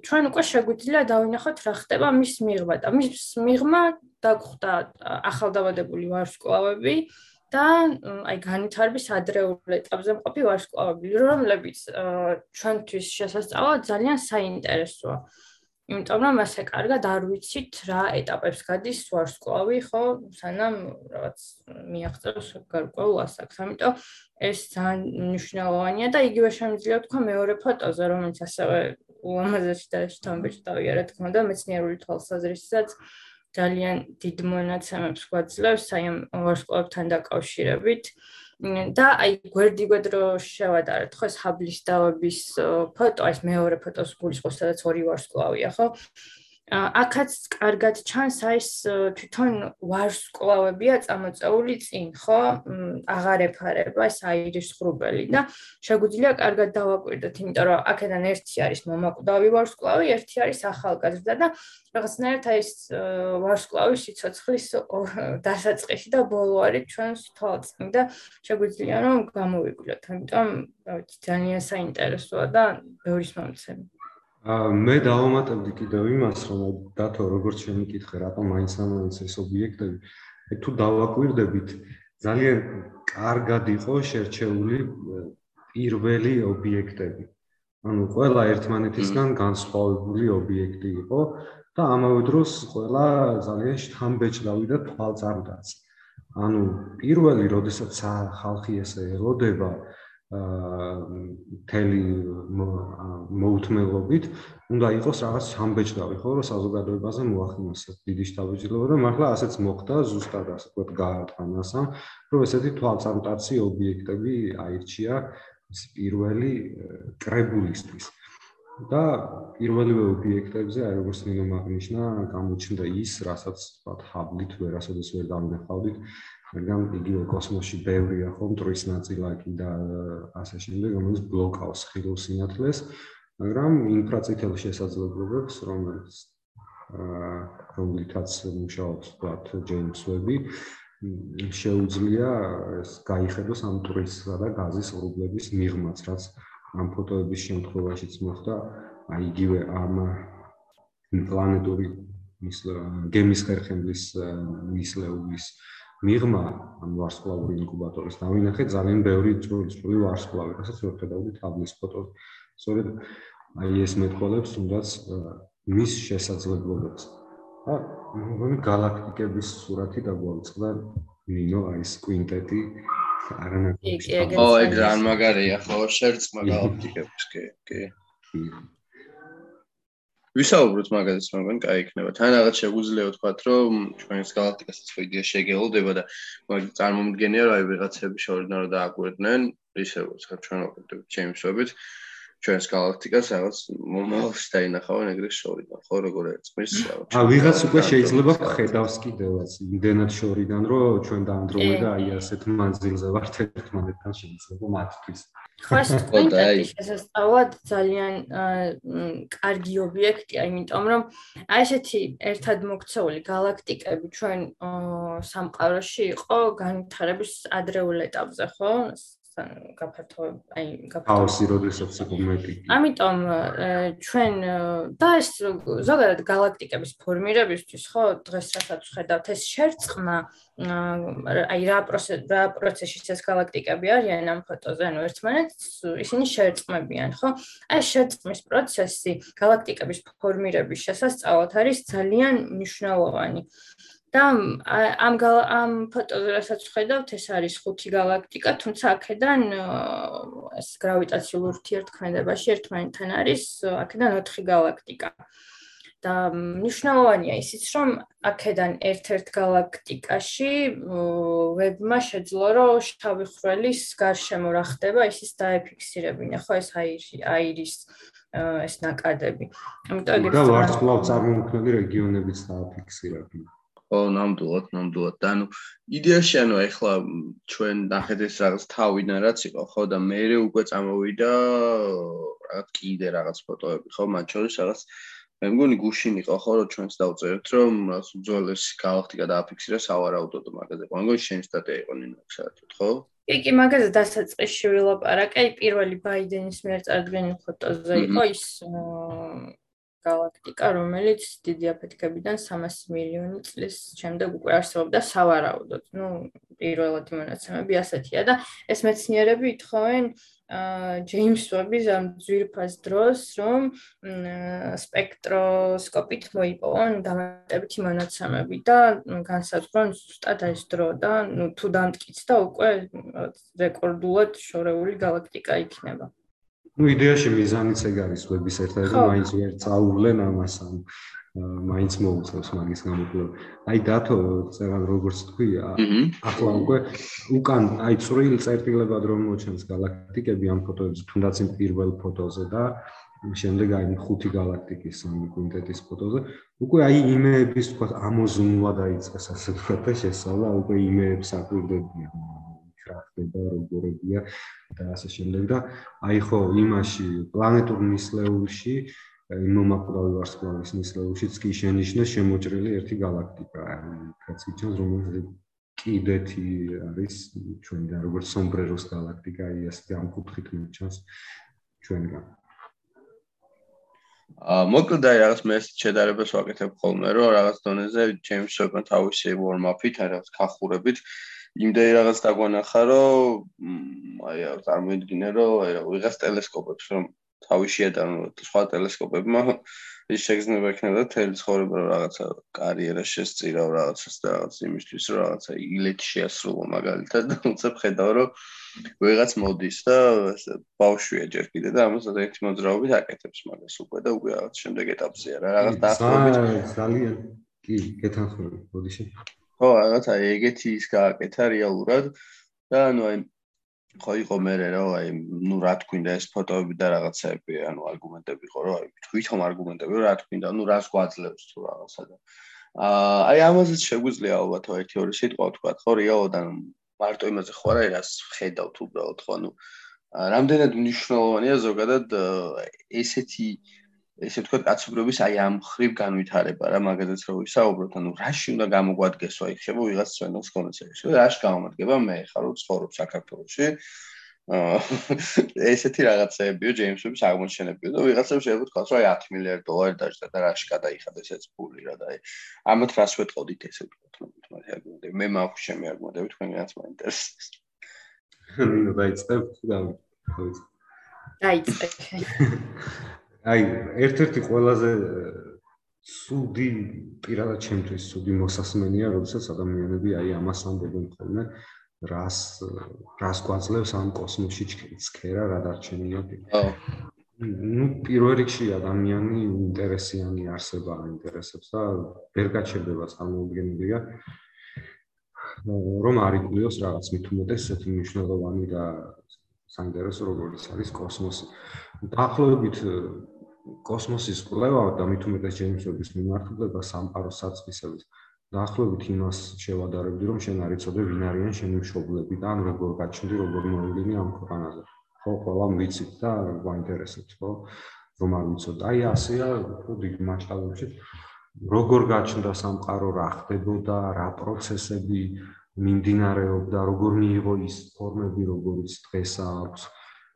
ჩვენ უკვე შეგვიძლია დავინახოთ რა ხდება მის მიღმა და მის მიღმა დაგხვდა ახალდაბადებული ვარსკვლავები და აი განვითარების ადრეულ ეტაპზე მყოფი ვარსკვლავები, რომლებიც ჩვენთვის შესაძლოა ძალიან საინტერესოა. იმიტომ რომ ასე კარგად არ ვიცით რა ეტაპებს გადის ვარსკვლავი, ხო, სანამ რაღაც მიაღწევს გარკვეულ ასაკს. ამიტომ ეს ძალიან მნიშვნელოვანია და იგივე შემიძლია თქვა მეორე ფოტოზე, რომელიც ასევე უამაზესი და შთამბეჭდავია, რა თქმა უნდა, მეცნიერული თვალსაზრისითაც ძალიან დიდ მონაცემებს გვაძლევს აი ამ ვარსკვლავთან დაკავშირებით. და აი გვერდიგვედ რო შევადარეთ ხო ეს ჰაბლის დავების ფოტო, ეს მეორე ფოტოს გულისხმობს, სადაც ორი ვარსკვლავია, ხო? აქაც კარგად ჩანს აი ეს თვითონ ვარსკვლავებია წამოწეული წინ, ხო? აღარ ეფარება ეს აირის ღრუბელი და შეგვიძლია კარგად დავაკვირდეთ, იმიტომ რომ აქედან ერთი არის მომაკვდავი ვარსკვლავი, ერთი არის ახალგაზრდა და რაღაცნაირად აი ეს ვარსკვლავი სიცოცხლის დასაწყისი და ბოლო არის ჩვენს თვალწინ და შეგვიძლია რომ გამოვიკვირდეთ. ამიტომ ძალიან საინტერესოა და ბევრის მომცემი. მე დავამატებდი კიდევ იმას, რომ დათო როგორც შემიკითხე, რატომ მაინც ამაინც ეს ობიექტები, აი თუ დავაკვირდებით, ძალიან კარგად იყო შერჩეული პირველი ობიექტები. ანუ ყველა ერთმანეთისგან განსხვავებული ობიექტი იყო და ამავე დროს ყველა ძალიან შთამბეჭდავი და თვალწარმტაც. ანუ პირველი, როდესაც ხალხი ესე ელოდება, თელი მოუთმელობით უნდა იყოს რაღაც სამბეჭდავი ხო რომ საზოგადოებაზე მოახდინოს დიდი შტაბიჯილობა და მართლა ასეც მოხდა ზუსტად ასე ვთქვათ გაარტანასა რომ ესეთი თვალწარმტაცი ობიექტები აირჩია ის პირველი კრებულისთვის. და პირველივე ობიექტებზე აი როგორც ნინო მაგნიშნა გამოჩნდა ის რასაც ვთქვათ ჰაბლით ვერასოდეს ვერ დამნახავდით მაგრამ იგივე კოსმოსში ბევრია ხო მტრის ნაწილაკი და ასე შემდეგ რომელიც ბლოკავს ხილულ სინათლეს მაგრამ ინფრაწითელ შესაძლებლობებს რომელიც აა რომლითაც მუშაობს ვთქვათ ჯეიმს ვები შეუძლია ეს გაიხედოს ამ მტრისა და გაზის ღრუბლების მიღმაც რაც ამ ფოტოების შემთხვევაშიც მოხდა აი იგივე ამ პლანეტური გემის ხერხემლის მისლეულის მიღმა ამ ვარსკვლავური ინკუბატორის დავინახე ძალიან ბევრი წვრილი ვარსკვლავი, რასაც ვერ ხედავდი თაბლის ფოტოს. სწორედ აი ეს მეტყოლებს თუნდაც მის შესაძლებლობებს. და მგონი galaktikების სურათი დაგვაწყდა ნინო აი ეს კვინტეტი არანაკლები. ო, ეგ ძალიან მაგარია, ხო, შერწყმა galaktikების, კი, კი. ვისაუბროთ მაგაზეც მაგრამ კაი იქნება. თან რაღაც შეგვიძლია ვთქვა, რომ ჩვენს galaktikასაც ხო იდეა შეგელოდება და მაგ წარმომდგენია რომ აი ვიღაცები შორიდან რომ დააკვირდნენ, ისე როგორც ჩვენ ვაკეთებ ჩემსობით. ჩვენს galaktikას რაღაც მომავალს დაინახავენ ეგრე შორიდან, ხო როგორ ერწყმის რაღაც. ა ვიღაც უკვე შეიძლება ხედავს კიდევაც იმდენად შორიდან, რომ ჩვენ დაანდროვე და აი ასეთ მანძილზე ვართ ერთმანეთთან შეიძლება მათთვის. ხას კვინტეტი შესაძლოა ძალიან კარგი ობიექტია, იმიტომ რომ აი ესეთი ერთად მოქცეული galaktikები ჩვენ სამყაროში იყო განვითარების ადრეულ ეტაპზე, ხო? გაფართოებ აი გაფართოებაში როდესაც იყო მეტი. ამიტომ ჩვენ და ეს ზოგადად galaktikების ფორმირებისთვის ხო დღეს რასაც ხედავთ ეს შერწყმა აი რა პროცესი რა პროცესში ეს galaktikები არიან ამ ფოტოზე ანუ ერთმანეთს ისინი შერწყმებიან ხო აი შერწყმის პროცესი galaktikების ფორმირების შესასწავლად არის ძალიან მნიშვნელოვანი და ამ ამ ფოტოზე რასაც ხედავთ ეს არის ხუთი galaktika თუმცა აქედან ეს gravitatsiul ურთიერთქმედებაში ერთმანეთთან არის აქედან ოთხი galaktika. და მნიშვნელოვანია ისიც რომ აქედან ერთ-ერთ galaktikაში ვებმა შეძლო რომ შავი ხვრელის გარშემო რა ხდება ისიც დაეფიქსირებინა ხო ეს აირის ეს ნაკადები. ამიტომ ეგრე და ვარსკვლავ წარმოქმნილი რეგიონებიც დააფიქსირებინა ო ნამდვილად ნამდვილად. და ანუ იდეაში ანუ ეხლა ჩვენ ნახეთ ეს რაღაც თავიდან რაც იყო ხო? და მე უკვე წამოვიდა რაღაც კიდე რაღაც ფოტოები ხო? მათ შორის რაღაც მე მგონი გუშინ იყო ხო? რომ ჩვენს დავწერეთ რომ უძველესი galaktika დააფიქსირა სავარაუდოდ მაგაზე. მე მგონი შენ სტატია იყო ნინო საერთოდ ხო? კი კი მაგაზე დასაწყისში ვილაპარაკე პირველი ბაიდენის მიერ წარდგენილ ფოტოზე იყო ის galaktika რომელიც დიდი აფეთქებიდან 300 მილიონი წლის შემდეგ უკვე არსებობდა სავარაუდოდ. ნუ პირველადი მონაცემები ასეთია და ეს მეცნიერები ითხოვენ ჯეიმს ვების ამ ძვირფას დროს, რომ სპექტროსკოპით მოიპოვონ დამატებითი მონაცემები და განსაზღვრონ ზუსტად ეს დრო და ნუ თუ დამტკიცდა უკვე რეკორდულად შორეული galaktika იქნება. Ну იდეაში მიზანიც ეგ არის ვების ერთადერთი მაინც ვერ წაუვლენ ამას ამ მაინც მოუწევს მაგის გამოკვლევა. აი დათო წერან როგორც თქვი, ახლა უკვე უკან აი წვრილ წერტილებად რომ მოჩენს galaktikები ამ ფოტოებზე, თუნდაც იმ პირველ ფოტოზე და შემდეგ აი ხუთი galaktikis სამი კვინტეტის ფოტოზე, უკვე აი იმეების თქვა ამოზუნვა დაიწყეს ასე ვთქვათ და შესავლა უკვე იმეებს აკვირდებიან. რა ხდება, როგორებია და ასე შემდეგ და აი ხო იმაში პლანეტურ ნისლეულში მომაკვდავი ვარსკვლავის ნისლეულშიც კი შენიშნეს შემოჭრილი ერთი galaktika, რაც იცავს რომელიც კიდეთი არის ჩვენგან როგორც სომბრეროს galaktika, აი ასე ამ კუთხით მიჩანს ჩვენგან. აა მოკლედ აი რაღაც მე შედარებას ვაკეთებ ხოლმე რომ რაღაც დონეზე ჯეიმს ვებმა თავისი warm-up-ით, აი რაღაც ხახურებით იმდენი რაღაც დაგვანახა რომ აი წარმოიდგინე რომ აი ვიღაც ტელესკოპებს რომ თავი შეადანო სხვა ტელესკოპებმა ის შეგრძნება ექნება თელი ცხოვრება რაღაცა კარიერა შესწირავ რაღაცას და რაღაც იმისთვის რომ რაღაცა ილეთი შეასრულო მაგალითად და უცებ ხედავ რომ ვიღაც მოდის და ბავშვია ჯერ კიდე და ამასაც ერთი მოძრაობით აკეთებს მაგას უკვე და უკვე რაღაც შემდეგ ეტაპზეა რა რაღაც დაახლოებით. ძალიან კი გეთანხმები ბოდიში ხო რაღაცა ეგეთი ის გააკეთა რეალურად. და ანუ აი ხო იყო მე რომ აი ნუ რა თქვინდა ეს ფოტოები და რაღაცები ანუ არგუმენტები ხო რომ აი თვითონ არგუმენტები რა თქვინდა ნუ რას გვაძლევს თუ რაღაცა და. აი ამაზეც შეგვიძლია ალბათ ერთი ორი სიტყვა თქვა ხო რეალოდ ანუ მარტო იმაზე ხო არა რას ხედავთ უბრალოდ ხო ანუ რამდენად მნიშვნელოვანია ზოგადად ესეთი ესე ვთქვათ კაცობრიობის აი ამ ხრივ განვითარება რა მაგაზეც რო ვისაუბროთ ანუ რაში უნდა გამოგვადგესო აი ხება ვიღაც ცვენოს კონცერტში რაში გამომადგება? მე ხარ რო ცხოვრობ საქართველოში. ესეთი რაღაცეებიო ჯეიმსების აღმოჩენებიო და ვიღაცებს შეიძლება თქვას რომ აი 10 მილიარდ დოლარი დაჭდა და რაში გადაიხადეს ეს ფული რა და აი ამათ რას ვეთყოდით ესე ვთქვათ მაგრამ მე მაქვს შემი აღმოდები თქვენგანაც მაინტერესებს. ნუ დაიწყებ და დაიწყებ აი ერთ-ერთი ყველაზე სუდი პირადად ჩემთვის სუდი მოსასმენია, როდესაც ადამიანები აი ამას ამბობენ ხოლმე, რას რას გვაძლევს ამ კოსმოსში ცქერა რა დარჩენია. ხო. ну პირველ რიგში ადამიანი ინტერესიანი არსება აინტერესებს და ვერ გაჩერდება წარმოუდგენელია რომ არიგულიოს რაღაც მით უმეტეს ესეთი მნიშვნელოვანი და საინტერესო როგორც არის კოსმოსი. დაახლოებით კოსმოსის კვლევა და მით უმეტეს ჯეიმსების მიმართულება სამყაროს საწყისების დაახლოებით იმას შევადარებდი, რომ შენ არიწოდე ვინ არიან შენი მშობლები და ან როგორ გაჩნდი, როგორ მოიგინე ამ ქვეყანაზე. ხო, ყველა ვიცით და გვაინტერესებს, ხო? რომ არ ვიცოდ. აი ასეა, ხო, დიდ მასშტაბებში როგორ გაჩნდა სამყარო, რა ხდებოდა, რა პროცესები მიმდინარეობდა, როგორ მიიღო ის ფორმები, როგორიც დღეს აქვს.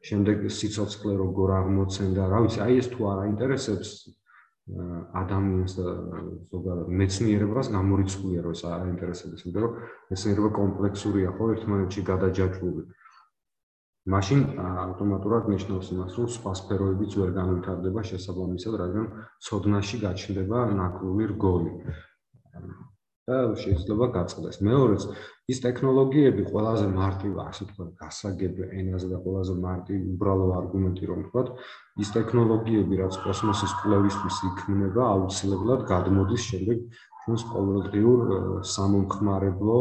შემდეგ სიცოცხლე როგორ აღმოცენდა, რა ვიცი, აი ეს თუ არ აინტერესებს ადამიანს და ზოგადად მეცნიერებას გამორიცხულია რომ ეს არ აინტერესებს, იმიტომ რომ მეცნიერება კომპლექსურია, ხო, ერთმანეთში გადაჯაჭვული. მაშინ ავტომატურად ნიშნავს იმას, რომ სხვა სფეროებიც ვერ განვითარდება შესაბამისად, რადგან ცოდნაში გაჩნდება ნაკლული რგოლი. და შეიძლება გაწყდეს. მეორეც, ის ტექნოლოგიები ყველაზე მარტივ, ასე თქვა, გასაგებ ენაზე და ყველაზე მარტივ უბრალო არგუმენტი რომ თქვა, ის ტექნოლოგიები, რაც კოსმოსის კვლევისთვის იქმნება, აუცილებლად გადმოდის შემდეგ ჩვენს ყოველდღიურ სამომხმარებლო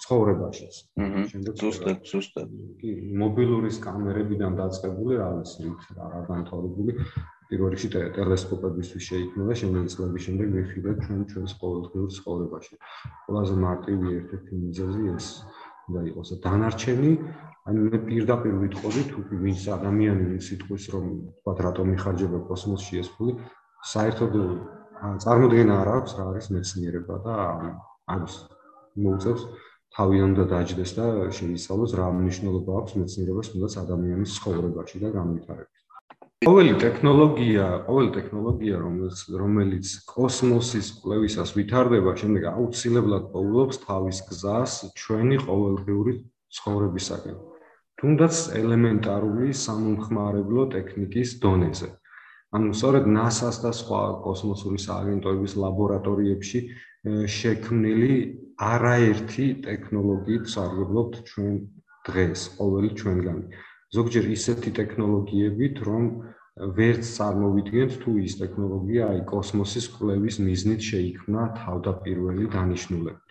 ცხოვრებაშიც. შემდეგ ზუსტად, ზუსტად. კი, მობილურის კამერებიდან დაწყებული, რა ვიცი, რა რა განთავრებული პირველ რიგში ტელესკოპებისთვის შეიქმნა და შემდეგ წლების შემდეგ ვიხილეთ ჩვენ ჩვენს ყოველდღიურ ცხოვრებაში. ყველაზე მარტივი ერთ-ერთი მიზეზი ეს უნდა იყოს და დანარჩენი ანუ მე პირდაპირ ვიტყოდი თუ ვინც ადამიანი ვინც იტყვის რომ თქვა რატომ მიხარჯება კოსმოსში ეს ფული საერთოდ წარმოდგენა არ აქვს რა არის მეცნიერება და ამის მოუწევს თავიდან და დაждდეს და შეისწავლოს რა მნიშვნელობა აქვს მეცნიერებას თუნდაც ადამიანის ცხოვრებაში და განვითარებაში. ყოველი ტექნოლოგია, ყოველი ტექნოლოგია, რომელიც რომელიც კოსმოსის კვლევისას ვითარდება, შემდეგ აუცილებლად პოულობს თავის გზას ჩვენი ყოველდღიური ცხოვრებისაკენ. თუნდაც ელემენტარული სამომხმარებლო ტექნიკის დონეზე. ანუ სწორედ NASA-ს და სხვა კოსმოსური სააგენტოების ლაბორატორიებში შექმნილი არაერთი ტექნოლოგიით სარგებლობთ ჩვენ დღეს, ყოველი ჩვენგანი. ზოგჯერ ისეთი ტექნოლოგიებით, რომ ვერც წარმოვიდგენთ თუ ის ტექნოლოგია აი კოსმოსის კვლევის მიზნით შეიქმნა თავდაპირველი დანიშნულებით.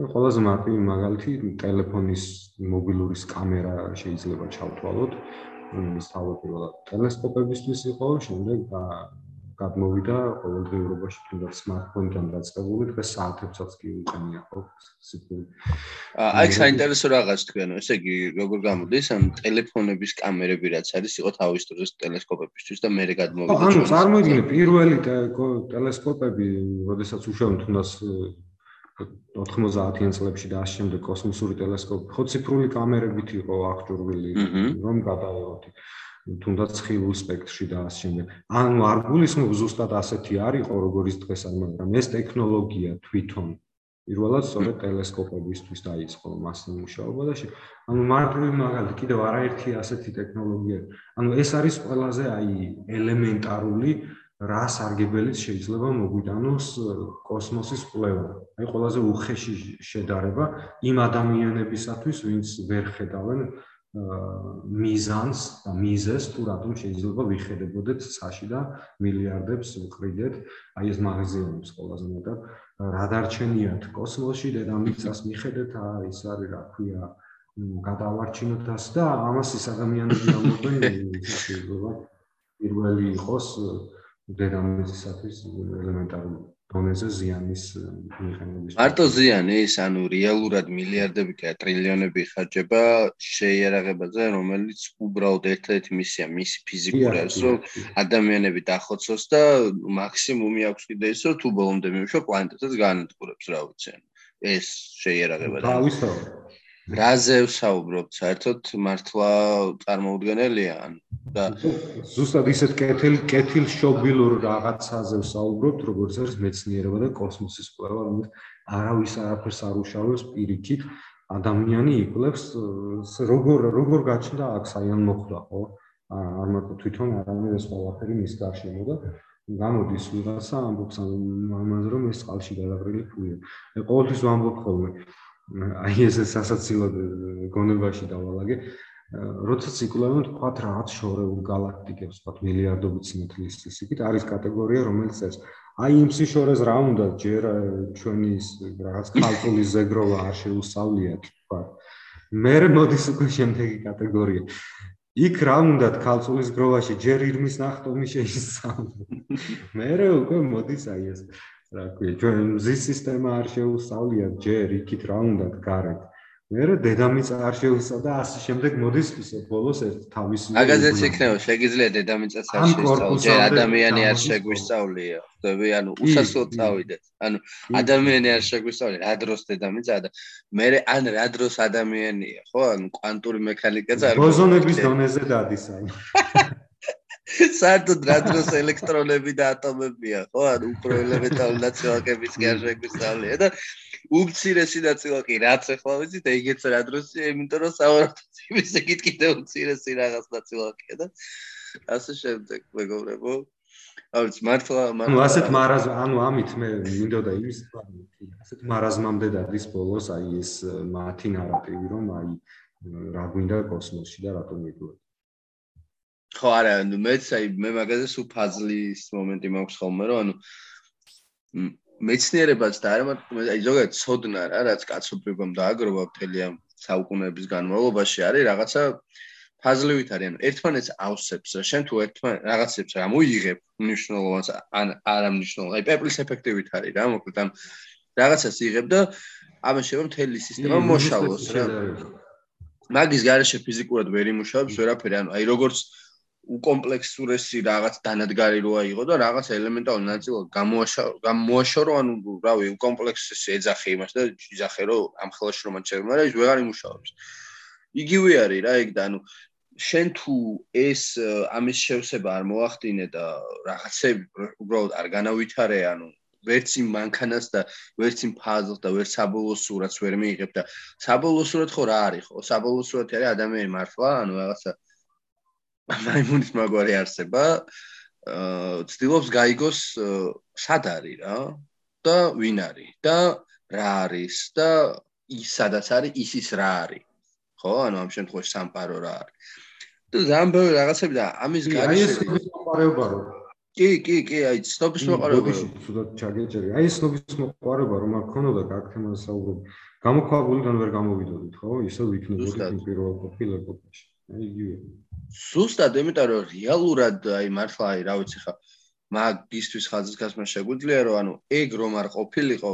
ну ყველაზე მარტივი მაგალითი ტელეფონის მობილურის კამერა შეიძლება ჩავთვალოთ ის თავდაპირველად ტელესკოპებისთვის იყო შემდეგ გადმოვიდა ყოველდღიურობაში თუნდაც smartphone-დან დაწყებული დღეს საათებსაც კი უყენია ხო? სიფური აი საინტერესო რაღაც თქვენ ესე იგი როგორ გამოდის ამ ტელეფონების კამერები რაც არის იყო თავის დროს ტელესკოპებისთვის და მე გადმოვიდა ანუ წარმოიდგინე პირველი ტელესკოპები როდესაც უშუალოდ თუნდაც 90-იან წლებში და ამ შემდეგ კოსმოსური ტელესკოპი ხო ციფრული კამერებით იყო აღჭურვილი რომ გადაიღოთ თუნდაც ხილულ სპექტრში და ამ შემდეგ ანუ არ გულისხმობ ზუსტად ასეთი არისო როგორიც დღეს არ მაგრამ ეს ტექნოლოგია თვითონ პირველად სწორედ ტელესკოპებისთვის დაიწყო მასზე მუშაობა და ანუ მარტივი მაგალითი კიდევ არაერთი ასეთი ტექნოლოგია ანუ ეს არის ყველაზე აი ელემენტარული რა სარგებელიც შეიძლება მოგვიტანოს კოსმოსის კვლევა. აი ყველაზე უხეში შედარება იმ ადამიანებისათვის, ვინც ვერ ხედავენ მიზანს და მიზეს, თუ რატომ შეიძლება ვიხედებოდეთ საში და მილიარდებს ვყრიდეთ, აი ეს მაღაზიებს ყველაზე მეტად. რა დარჩენიათ კოსმოსში დედამიწას მიხედეთ, აი ეს არის რა ქვია გადავარჩინოთ ას და ამას ის ადამიანები ამბობენ, შეიძლება პირველი იყოს დედამიწისათვის ელემენტარული დონეზე ზიანის მიღების. მარტო ზიანი ის, ანუ რეალურად მილიარდები და ტრილიონები ხარჯება შეიარაღებაზე, რომელიც უბრალოდ ერთ-ერთი მისია, მისი ფიზიკური არის, რომ ადამიანები დახოცოს და მაქსიმუმი აქვს კიდე ის, რომ თუ ბოლომდე მიუშვა პლანეტასაც განადგურებს, რა ვიცი. ეს შეიარაღება და თავისთავად რაზე ვსაუბრობთ? საერთოდ მართლა წარმოუდგენელია ან და ზუსტად ისეთ კეთილ კეთილ შობილურ რაღაცაზე ვსაუბრობთ როგორც არის მეცნიერება და კოსმოსის კვლევა რომელიც არავის არაფერს არ უშავებს პირიქით ადამიანი იკვლევს როგორ როგორ გაჩნდა აქ საიან მოხდა ხო? არ მარტო თვითონ არამედ ეს ყველაფერი მის გარშემო და გამოდის ვიღაცა ამბობს ამაზე რომ ეს წყალში გადაყრილი ფულია. მე ყოველთვის ვამბობ ხოლმე აი ეს სასაცილო გონებაში დავალაგე. როდესაც იკვლევენ თქვათ რაღაც შორეულ galaktikებს, თქვათ მილიარდობით სინათლის ისიქით არის კატეგორია რომელიც ეს აი იმ სიშორეს რა უნდა ჯერ ჩვენი რაღაც ქალწულის ზეგროვა არ შეუსავლიათ თქვათ. მე მოდის უკვე შემდეგი კატეგორია. იქ რა უნდა ქალწულის გროვაში ჯერ ირმის ნახტომი შეისწავლო. მე უკვე მოდის აი ეს რა ქვია ჩვენ მზის სისტემა არ შეუსწავლიათ ჯერ იქით რა უნდა გარეთ. მე რა დედამიწა არ შეუსწავ და ასე შემდეგ მოდის ისე ბოლოს ერთ თავის მაგაზეც იქნება შეგიძლია დედამიწას არ შეუსწავლო. ჯერ ადამიანი არ შეგვისწავლია. ხდები ანუ უსასრულოდ წავიდეთ. ანუ ადამიანი არ შეგვისწავლია. რა დროს დედამიწა? და მე ან რა დროს ადამიანია ხო? ანუ კვანტური მექანიკაც არ ბოზონების დონეზე დადის ანუ საერთოდ რა დროს ელექტრონები და ატომებია, ხო? ანუ უფრო ელემენტარული ნაწილაკების კი არ შეგვისწავლია და უმცირესი ნაწილაკი რაც ახლა ვიცით, ეგეც რა დროსია, იმიტომ რომ საერთოდ იმის ეგით კიდე უმცირესი რაღაც ნაწილაკია და ასე შემდეგ, მეგობრებო. აუც მართლა მართლა ანუ ასეთ მარაზ ანუ ამით მე მინდოდა იმის ასეთ მარაზმამდე დადის ბოლოს აი ეს მათი ნარატივი რომ აი რა გვინდა კოსმოსში და რატომ მიგვიყვება ხო არა ანუ მეც აი მე მაგაზე სულ ფაზლის მომენტი მაქვს ხოლმე რომ ანუ მეცნიერებაც და არა მაგრამ აი ზოგადად ცოდნა რა რაც კაცობრიობამ დააგროვა მთელი ამ საუკუნეების განმავლობაში არის რაღაცა ფაზლივით არის ანუ ერთმანეთს ავსებს რა შენ თუ ერთმან რაღაცებს რა მოიღებ მნიშვნელოვანს ან არ ამნიშნულ აი პეპლის ეფექტივით არის რა მოკლედ ამ რაღაცას იღებ და ამას შეიძლება მთელი სისტემა მოშალოს რა. მაგის garaშე ფიზიკურად ვერ იმუშავებს ვერაფერი, ანუ აი როგორც უკომპლექსურესი რაღაც დანადგარი როა იყო და რაღაც ელემენტარული ნაწილი გამოაშარო, გამოაშარო, ანუ რავი, უკომპლექსესი ეძახე იმას და იძახე რომ ამ ხელში რომ აჩერმა, მაგრამ ის ვეღარ იმუშავებს. იგივე არის რა ეგ და ანუ შენ თუ ეს ამის შევსება არ მოახდინე და რაღაცები უბრალოდ არ განავითარე, ანუ ვერც იმ მანქანას და ვერც იმ ფაზლს და ვერც საბოლოო სურათს ვერ მიიღებ და საბოლოო სურათ ხო რა არის ხო? საბოლოო სურათი არის ადამიანი მართლა, ანუ რაღაცა მაიმუნის მაგვარი არსება. აა ცდილობს გაიგოს სად არის რა და ვინ არის და რა არის და ის სადაც არის ის ის რა არის. ხო? ანუ ამ შემთხვევაში სამყარო რა არის. და ძალიან ბევრი რაღაცები და ამის გარშემო აი ეს მოყარეობა რო კი, კი, კი, აი ცნობის მოყარეობა. ცუდად ჩაგეჭერი. აი ცნობის მოყარეობა რომ არ ქონოდა გაქთემა საუბრობ. გამოქვაბულიდან ვერ გამოვიდოდით, ხო? ისე ვიქნებოდით პირველ ყოფილებაში. აი იგივე. ზუსტად, იმიტომ რომ რეალურად აი მართლა აი რა ვიცი ხა მაგისტვის ხაზგასმა შეგვიძლია რომ ანუ ეგ რომ არ ყოფილიყო,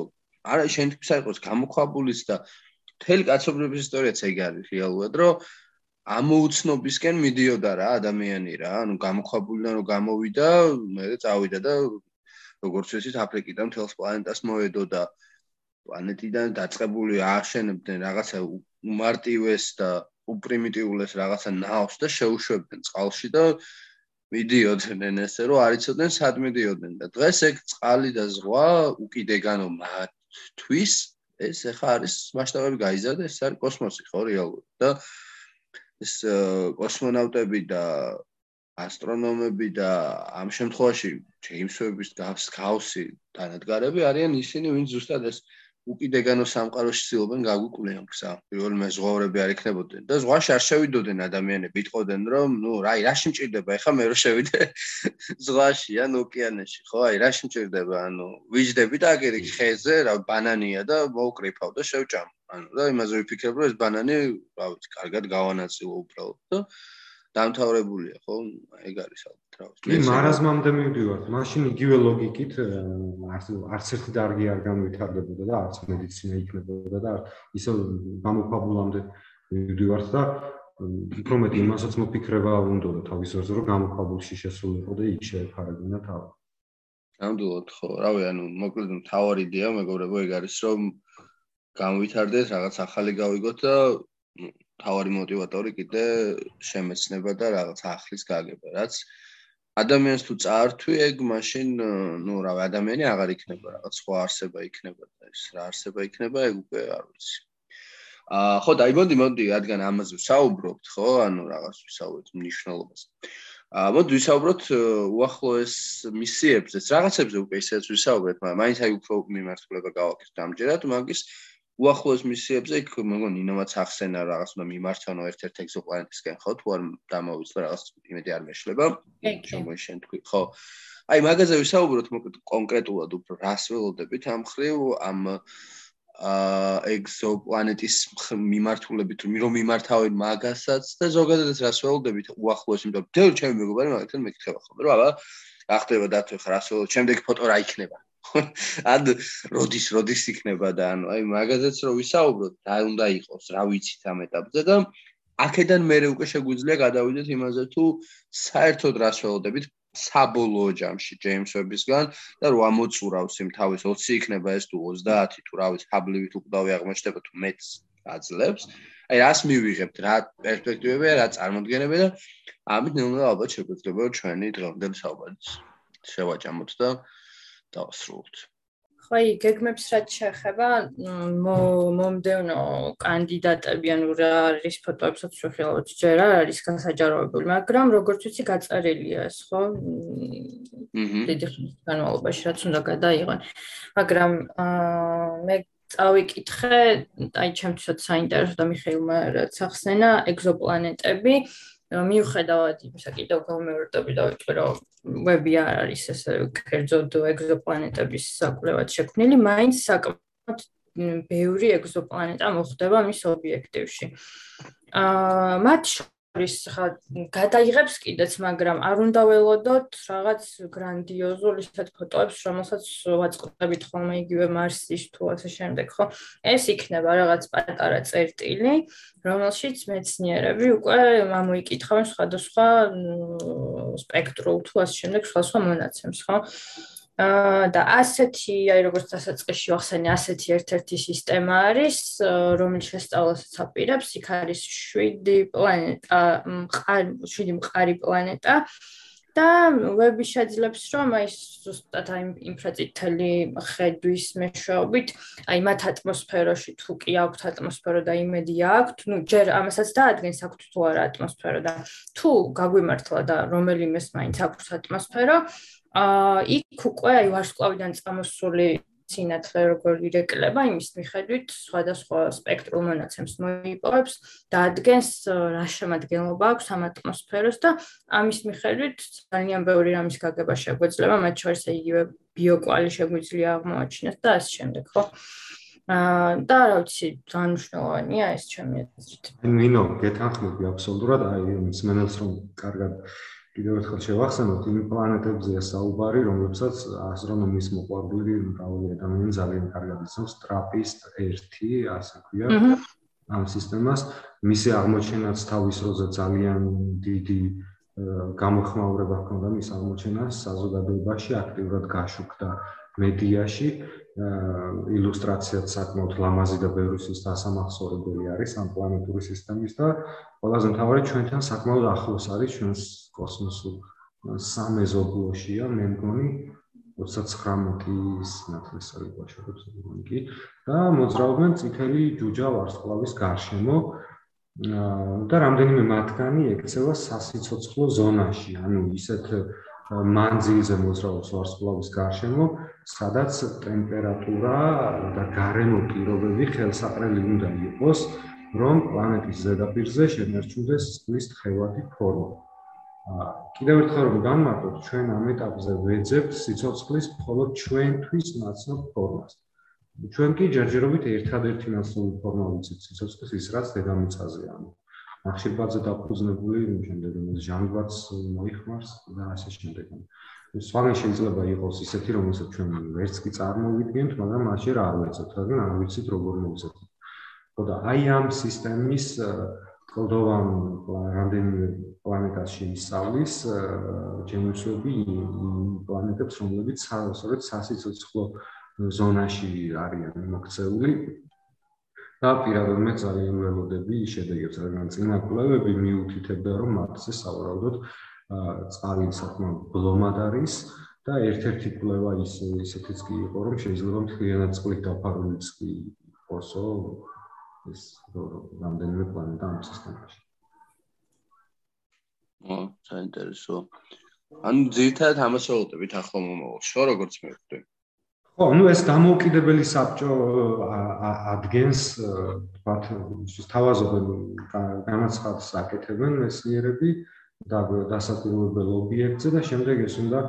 არა შენ თვითონ საერთოდ გამოქვაბულის და მთელი კაცობრიობის ისტორიაც ეგ არის რეალურად, რომ ამოუცნობისკენ მიდიოდა რა ადამიანი რა, ანუ გამოქვაბულიდან რომ გამოვიდა, მე წავიდა და როგორც ვთქვით, აფრიკიდან მთელს პლანეტას მოედო და პლანეტიდან დაწყებული ააშენებდნენ რაღაცა უმარტივეს და უპრიმიტიულეს რაღაცა ნაოს და შეუშვებდნენ წყალში და მიდიოდნენ ესე რომ არ იცოდნენ სად მიდიოდნენ და დღეს ეგ წყალი და ზღვა უკიდეგანო მათთვის ეს ახლა არის მასშტაბები გაიზარდა ეს არის კოსმოსი ხო რეალურად. და ეს კოსმონავტები და ასტრონომები და ამ შემთხვევაში ჯეიმს ვების გასკაუსი დანადგარები არიან ისინი ვინც ზუსტად ეს უკიდეგანო სამყაროში ცდილობენ გაგვიკვლიონ გზა. პირველ მე ზღვაურები არ იქნებოდნენ და ზღვაში არ შევიდოდნენ ადამიანები, იტყოდნენ რომ ნუ რა, რაში მჭირდება, ეხა მე რო შევიდე ზღვაში ან ოკეანეში, ხო? აი, რაში მჭირდება, ანუ ვიჯდები და აგერი ხეზე, რა, ბანანია და მოვკრიფავ და შევჭამ. ანუ და იმაზე ვიფიქრებ, რომ ეს ბანანი, რა ვიცი, კარგად გავანაწილო უბრალოდ და დამთავრებულია, ხო? ეგ არის ალბათ რა ვიცი. კი, მარაზმამდე მივდივართ. მაშინ იგივე ლოგიკით არც ერთი დარგი არ განვითარდებოდა და არც მედიცინა იქნებოდა და ისე გამოქვაბულამდე მივდივართ და უფრო მეტი იმასაც მოფიქრება უნდა და თავის ძროზე რომ გამოქვაბულში შესულიყო და იქ შეეფარებინა თავი. ნამდვილად ხო, რავი, ანუ მოკლედ მთავარი იდეა მეგობრებო ეგ არის რომ გამვითარდეს რაღაც ახალი გავიგოთ და თავარი мотиваტორი კიდე შემეცნება და რაღაც ახლის გაგება, რაც ადამიანს თუ წაართვი ეგ მაშინ ну რა ადამიანი აღარ იქნება რაღაც სხვა არსება იქნება და ეს რა არსება იქნება ეგ უკვე არ ვიცი. აა ხო დაიბოდი მოდი რადგან ამაზე ვსაუბრობთ ხო ანუ რაღაც ვისაუბრეთ მნიშვნელობას. აა მოდი ვისაუბროთ უახლოეს მისიებზეც რაღაცებზე უკვე ისეც ვისაუბრეთ მაგრამ მაინც აი უფრო მიმართულება გავაკეთეთ ამჯერად მაგის აა უახლოეს მისიებზე იქ მეგონი ინომაც ახსენა რაღაც უნდა მიმართონო ერთ-ერთ ეგზოპლანეტისკენ ხო? თუ არ დამოვიწყო რაღაც იმედი არ მეშლება. შემოი შენ თქვი ხო? აი მაგაზე ვისაუბროთ მოკლედ კონკრეტულად უფრო რას ველოდებით ამ ხრივ ამ აა ეგზოპლანეტის მიმართულებით რომ მიმართავენ მაგასაც და ზოგადად რას ველოდებით უახლოეს იმიტომ რომ ჩემი მეგობარი მაგათთან მეკითხება ხოლმე რომ აბა რა ხდება დათო ხა რას ველოდებით შემდეგი ფოტო რა იქნება ან როდის როდის იქნება და ანუ აი მაგაზეც რო ვისაუბროთ რა უნდა იყოს რა ვიცით ამ ეტაპზე და აქედან მე უკვე შეგვიძლია გადავიდეთ იმაზე თუ საერთოდ რას ველოდებით საბოლოო ჯამში ჯეიმს ვებისგან და რო ამოწურავს იმ თავის 20 იქნება ეს თუ 30 თუ რა ვიცი ჰაბლივით უკვდავი აღმოჩნდება თუ მეც აძლევს. აი რას მივიღებთ? რა პერსპექტივები რა წარმოდგენები და ამით ნელა ალბათ შეგვიძლია ჩვენი დღევანდელი საუბარიც შევაჭამოთ და დავსრულოთ. ხო, გეგმებს რაც შეეხება მომდევნო კანდიდატები ანუ რა არის ფოტოებსაც შეხილავთ ჯერა არის გასაჯაროებული, მაგრამ როგორც ვიცი გაწერილია ეს, ხო? აჰა. დიდი ხნის განმავლობაში რაც უნდა გადაიღონ. მაგრამ აა მე წავიკითხე, აი ჩემთვისაც საინტერესო და მიხეილმა რაც ახსენა ეგზოპლანეტები. მიუხედავად იმისა, კიდევ გამეორტები დავიწყე, რომ ვები არ არის ესე კერძოდ ეგზოპლანეტების საკვლევად შექმნილი, მაინც საკმაოდ ბევრი ეგზოპლანეტა მოხდება მის ობიექტივში. აა მათ არის ხა გადაიღებს კიდეც, მაგრამ არ უნდა ველოდოთ რაღაც გრანდიოზულ ისეთ ფოტოებს, რომელსაც ვაწყდებით ხოლმე იგივე მარსის თუ ასე შემდეგ, ხო? ეს იქნება რაღაც პატარა წერტილი, რომელშიც მეცნიერები უკვე ამოიკითხავენ სხვადასხვა სპექტრულ თუ ასე შემდეგ სხვა სხვა მონაცემს, ხო? და ასეთი, აი როგორც დასაწყისში ვახსენე, ასეთი ერთ-ერთი სისტემა არის, რომელიც შესწავლასაც აპირებს, იქ არის 7 პლანეტა, მყარი 7 მყარი პლანეტა და ვები შეძლებს რომ აი ზუსტად აი ინფრაწითელი ხედვის მეშვეობით, აი მათ ატმოსფეროში თუ კი აქვთ ატმოსფერო და იმედი აქვთ, ну ჯერ ამასაც დაადგენს აქვთ თუ არა ატმოსფერო და თუ გაგვიმართლა და რომელიმეს მაინც აქვთ ატმოსფერო, აა იქ უკვე აი ვარსკვლავიდან წამოსული სინათლე როგორ ირეკლება იმის მიხედვით სხვადასხვა სპექტრულ მონაცემს მოიპოვებს და ადგენს რა შემადგენლობა აქვს ამ ატმოსფეროს და ამის მიხედვით ძალიან ბევრი რამის გაგება შეგვეძლება მათ შორის იგივე ბიოკვალი შეგვიძლია აღმოაჩინოს და ასე შემდეგ ხო აა და რა ვიცი ძალიან მნიშვნელოვანია ეს ჩემი აზრით. ნინო, გეთანხმები აბსოლუტურად აი ის მენელს რომ კარგად კიდევ ერთხელ შევახსენოთ იმ პლანეტებზეა საუბარი, რომლებსაც ასტრონომიის მოყვარული მრავალი ადამიანი ძალიან კარგად იცნობს, ტრაპისტ 1, ასე ქვია. ამ სისტემას მისი აღმოჩენაც თავის როზე ძალიან დიდი გამოხმაურება ჰქონდა მის აღმოჩენას საზოგადოებაში, აქტიურად გაშუქდა მედიაში ილუსტრაციაც საკმაოდ ლამაზი და ბევრისთვის დასამახსოვრებელი არის ამ პლანეტური სისტემის და ყველაზე მთავარი ჩვენთან საკმაოდ ახლოს არის ჩვენს კოსმოსურ სამეზობლოშია მე მგონი 39-ის ნათლისარი გვაჩვენებს მგონი და მოძრაობენ წითელი ჯუჯა ვარსკვლავის გარშემო და რამდენიმე მათგანი ექცევა სასიცოცხლო ზონაში. ანუ ისეთ მანძილზე მოძრაობს ვარსკვლავის გარშემო, სადაც ტემპერატურა და გარემო პირობები ხელსაყრელი უნდა იყოს, რომ პლანეტის ზედაპირზე შემერჩუნდეს წყლის თხევადი ფორმა. კიდევ ერთხელ რომ განმარტოთ, ჩვენ ამ ეტაპზე ვეძებთ სიცოცხლის მხოლოდ ჩვენთვის ნაცნობ ფორმას. ჩვენ კი ჯერჯერობით ერთადერთი ნაცნობი ფორმა ვიცით სიცოცხლის ის რაც დედამიწაზე ანუ ნახშირბაძე დაფუძნებული შემდეგ რომ ჟანგბაც მოიხმარს და ასე შემდეგ. სხვაგან შეიძლება იყოს ისეთი რომელსაც ჩვენ ვერც კი წარმოვიდგენთ, მაგრამ მაშინ არ ვეცოთ, რადგან არ ვიცით როგორ მოვზეთ. ხოდა აი ამ სისტემის კლდოვან რამდენიმე პლანეტას შეისწავლის ჯენუსები პლანეტებს, რომლებიც სწორედ სასიცოცხლო ზონაში არიან მოქცეული და პირადადმე ძალიან ველოდები შედეგებს, რადგან წინა კვლევები მიუთითებდა, რომ მათზე სავარაუდოდ წყალი საკმაოდ ბლომად არის და ერთ-ერთი კვლევა ის ისეთიც კი იყო, რომ შეიძლება მთლიანად წყლით დაფარული წყი იყოსო ეს რამდენიმე პლანეტა ამ სისტემაში. ო, საინტერესო. ან ძირთად ამას ვეუბნებით ახლა მომავალში, როგორც მე ვხვდი. ხო, ну ეს დამოუკიდებელი საბჭო ადგენს თქვათ ის თავაზობენ განაცხადს აკეთებენ მეცნიერები და დასაკვირვებელ ობიექტზე და შემდეგ ეს უნდა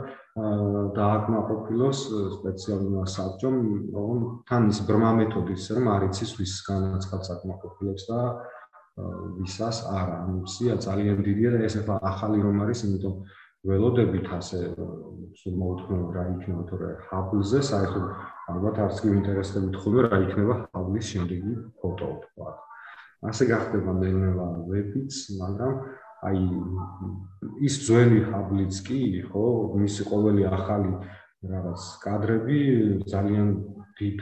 დააკმაყოფილოს სპეციალურმა საბჭომ, რომ თან ის ბრმა მეთოდის, რომ არ იცის ვის განაცხადს აკმაყოფილებს და ვისას არა. ანუ სია ძალიან დიდია და ეს ახალი რომ არის, იმიტომ ველოდებით ასე სულ მოუთმევ რა იქნება თორე ჰაბლზე საერთოდ ალბათ არც კი ინტერესდებით ხოლმე რა იქნება ჰაბლის შემდეგი ფოტო თქვა. ასე გახდება ნელა ვებიც, მაგრამ აი ის ძველი ჰაბლიც კი ხო, მისი ყოველი ახალი რაღაც კადრები ძალიან დიდ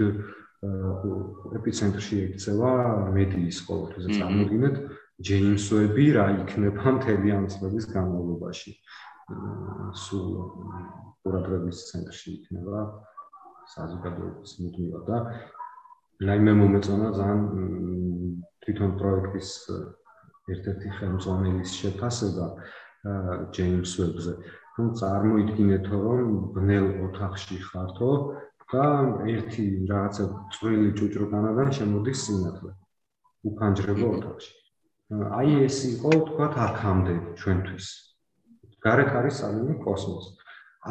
ეპიცენტრში ექცევა მედიის ყოველთვის წარმოგინეთ ჯეიმსვები რა იქნება მთელი ამ წლების განმავლობაში. სულ ყურადღების ცენტრში იქნება საზოგადოების მუდმივა და რაიმე მომეწონა ძალიან თვითონ პროექტის ერთ-ერთი ხელმძღვანელის შეფასება ჯეიმს ვებზე. თუ წარმოიდგინეთ რომ ბნელ ოთახში ხართო და ერთი რაღაცა წვრილი ჭუჭროდანადან შემოდის სინათლე. უფანჯრება ოთახში. აი ეს იყო თქვა აქამდე ჩვენთვის. გარეთ არის სამი კოსმოსი.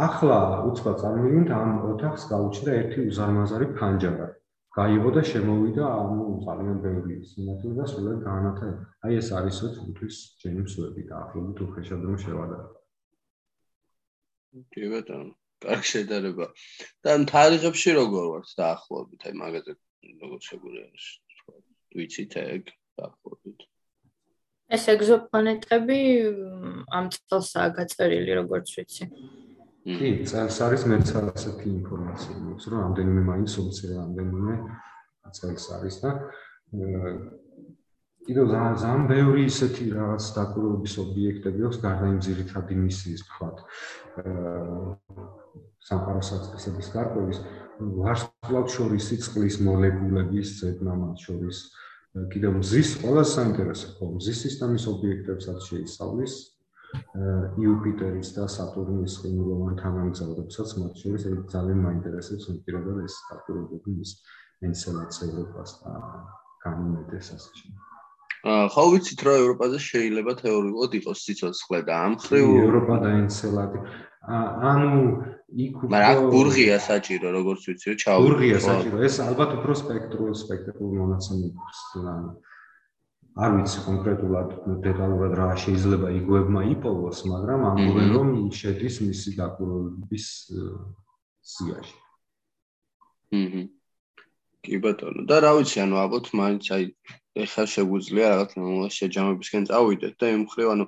ახლა უცბად წარმოვიდგინეთ ამ ოთახს გაუჩნდა ერთი უზარმაზარი ფანჯარა. გაიღო და შემოვიდა ანუ ძალიან ბევრი სიმართლე და სულად განათა აი ეს არისო თვითონ ჯეიმსები და ახლობით უხეშად რომ შევადარ კი ბატონო კარგი შედარება. და თარიღებში როგორ ვართ დაახლოებით აი მაგაზე როგორ შეგვიძლია თქვა ვიცით ეგ დაახლოებით ეს ეგზოპლანეტები ამ წელსაა გაწერილი როგორც ვიცი კი, წელს არის მეც ასეთი ინფორმაცია, მოხს რომ ამდენიმე მაინც ოფიცერი ამდენიმე წელს არის და კიდევ ძალიან ბევრი ისეთი რაღაც დაკურების ობიექტები აქვს გარდა იმ ძირითადი მისიის თქვათ. სამყაროსაცდების გარკვევის ვარსკვლავ შორის სიწყლის მოლეკულების ზედნა მათ შორის კიდევ მზის ყველა საინტერესო ხო მზის სისტემის ობიექტებსაც შეისწავლის იუპიტერის და სატურნის ხილოვან თანამგზავრებსაც მათ შორის ეს ძალიან მაინტერესებს უპირობოდ ეს დაკურებები ის ენსელაციებას და განმედეს ასე. აა ხო ვიცით რომ ევროპაზე შეიძლება თეორიულად იყოს სიცოცხლე და ამ ხრივ ევროპა და ენსელადი ანუ იქ უფრო მაგრამ აქ ბურღია საჭირო როგორც ვიცი რომ ჩაუ ბურღია საჭირო. ეს ალბათ უფრო სპექტრულ სპექტრულ მონაცემებს ანუ არ ვიცი კონკრეტულად დეტალურად რა შეიძლება იგუებმა იპოვოს მაგრამ ამბობენ რომ შედის მისი დაკვირვების სიაში. ჰმმ კი ბატონო. და რა ვიცი ანუ ალბათ მაინც აი ეხლა შეგვიძლია რაღაც ნამდვილად შეჯამებისკენ წავიდეთ და იმ ხრივ ანუ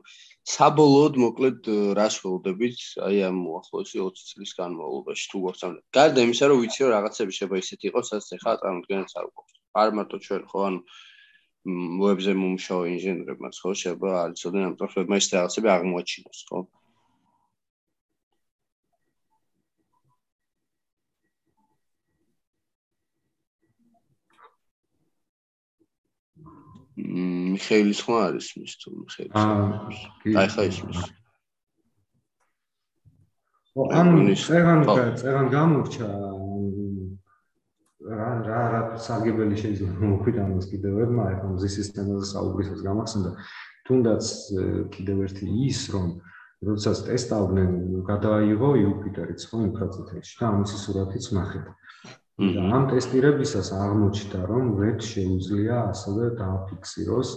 საბოლოოდ მოკლედ რას ველოდებით აი ამ უახლოესი 20 წლის განმავლობაში თუ გვახსენებთ. გარდა იმისა, რომ ვიცი რომ რაღაცები შეიძლება ისეთი იყოს, რაც ეხა წარმოქმნას არ გვაქვს. არ მარტო ჩვენ ხო ანუ ვებზე მომშავე ინჟინერებმაც ხო შეიძლება არიცოდნენ ამ პროფესიებმა ის რაღაცები აღმოაჩინოს ხო მიხეილის ხო არის მის თუ მიხეილის აა აი ხა ის მის. ხო ანუ წერან წერან გამორჩა რა რა რა საგებელი შეიძლება მოგვიტანოს კიდევ ერმა ახლა მზის სისტემაზე საუბრისას გამახსენდა. თუნდაც კიდევ ერთი ის რომ როდესაც ტესტავდნენ გადააიღო იუპიტერიც ხო ინფრაწითელში და ამის სურათიც ნახეთ და ამ ტესტირებისას აღმოჩნდა რომ ვეთ შეუძლია ასევე დააფიქსიროს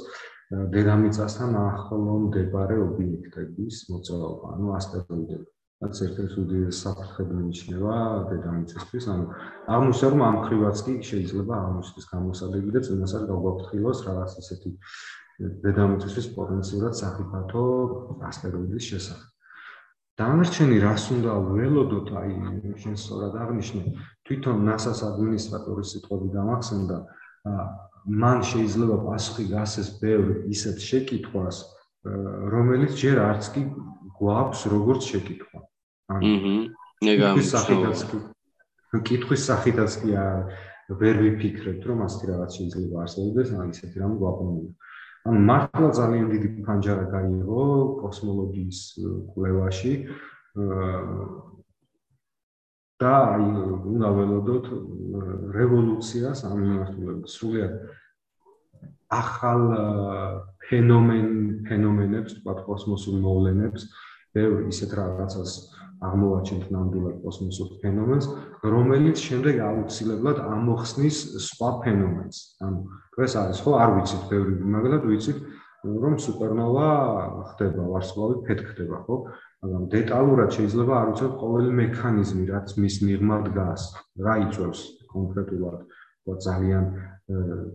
დედამიწასთან ახლომდებარე ობიექტების მოძრაობა ანუ ასტეროიდები რაც ერთ-ერთი უდიდესი საფრთხე ნიშნება დედამიწისთვის. ანუ აღმოჩნდა რომ ამ ხრივაც კი შეიძლება აღმოჩნდეს გამოსადეგი და წინასწარ გაგვაფრთხილოს რაღაც ისეთი დედამიწისთვის პოტენციურად საფრთხო ასტეროიდის შესახებ. დანარჩენი რას უნდა ველოდოთ, აი შენ სწორად აღნიშნე, თვითონ NASA-ს ადმინისტრატორის სიტყვები გამახსენდა, მან შეიძლება პასუხი გასცეს ბევრ ისეთ შეკითხვას, რომელიც ჯერ არც კი გვაქვს როგორც შეკითხვა. აჰა. სახითაც კი. კითხვის სახითაც კი ვერ ვიფიქრებთ, რომ ასეთი რაღაც შეიძლება არსებობდეს, ან ისეთი რამ გვაყენებია. ანუ მართლა ძალიან დიდი ფანჯარა გაიღო კოსმოლოგიის კვლევაში. და აი უნდა ველოდოთ რევოლუციას ამ მიმართულებით სრულიად ახალ ფენომენ ფენომენებს, თქვა კოსმოსურ მოვლენებს, ბევრ ისეთ რაღაცას აღმოვაჩენთ ნამდვილად კოსმოსურ ფენომენს, რომელიც შემდეგ აუცილებლად ამოხსნის სხვა ფენომენს. ანუ დღეს არის ხო, არ ვიცით ბევრი, მაგრამ ვიცით რომ სუპერნოვა ხდება, ვარსკვლავი ფეთქდება, ხო? მაგრამ დეტალურად შეიძლება არ ვიცოთ ყოველი მექანიზმი, რაც მის მიღმა დგას, რა იწევს კონკრეტულად, ხო ძალიან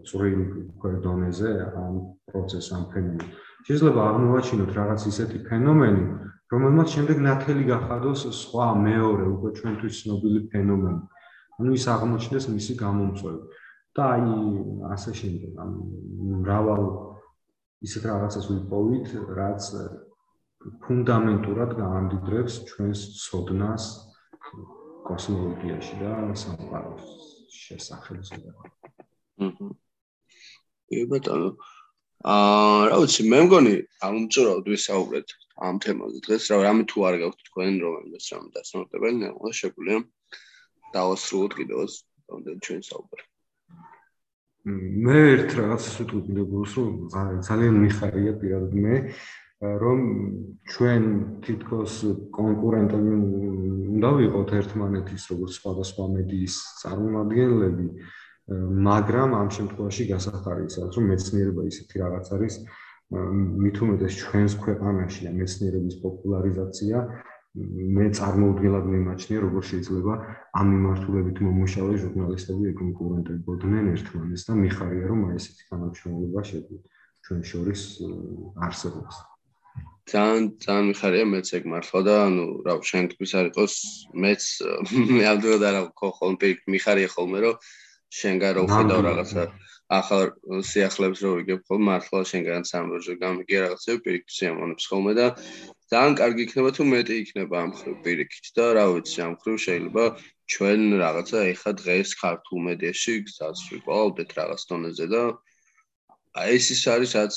წვრილ ქვედონეზე ამ პროცესს ამ ფენომენს. შეიძლება აღმოვაჩინოთ რაღაც ისეთი ფენომენი, რომელმაც შემდეგ ნათელი გახადოს სხვა მეორე უკვე ჩვენთვის ცნობილი ფენომენი. ანუ ის აღმოჩნდეს მისი გამომწვევი. და აი ასე შემდეგ, ანუ მრავალ ისეთ რაღაცას ვიპოვით, რაც ფუნდამენტურად გაამდიდრებს ჩვენს ცოდნას კოსმოლოგიაში და სამყაროს შესახებ აჰა. კი ბატონო. აა რა ვიცი, მე მგონი ამომწურავთ ვისაუბრეთ ამ თემაზე დღეს რა რამე თუ არ გაქვთ თქვენ რომელსაც რამ დასწრებენ ნელა შეგვიძლია დავასრულოთ კიდევაც რამდენი ჩვენ საუბარი. მე ერთ რაღაცას ვიტყვი კიდევ გულს რომ ძალიან მიხარია პირადად მე რომ ჩვენ თითქოს კონკურენტები უნდა ვიყოთ ერთმანეთის როგორც სხვადასხვა მედიის წარმომადგენლები მაგრამ ამ შემთხვევაში გასახარი ის რომ მეცნიერება ისეთი რაღაც არის, მით უმეტეს ჩვენს ქვეყანაში და მეცნიერების პოპულარიზაცია მე წარმოუდგენლად მიმაჩნია, როგორ შეიძლება ამ მიმართულებით მომუშავე ჟურნალისტები ეკონკურენტებოდნენ ერთმანეთს და მიხარია, რომ აი ესეთი განაჩვენებლება შეგვიძლია ჩვენ შორის არსებობს. ძალიან ძალიან მიხარია მეც ეგ მართლა და ანუ რა შენ თქვის არ იყოს მეც მე ამდენად არა ხო ხოლმე მიხარია ხოლმე რომ შენგან რო ხედავ რაღაცა ახალ სიახლეებს რო ვიგებ ხოლმე მართლა შენგან სამბოჟო გამიგე რაღაცები პირიქით სიამონებს ხოლმე და ძალიან კარგი იქნება თუ მეტი იქნება ამ ხრივ პირიქით და რა ვიცი ამ ხრივ შეიძლება ჩვენ რაღაცა ეხა დღეს ქართულ მედიაში გზას ვიყავდეთ რაღაც დონეზე და აი ეს ის არის რაც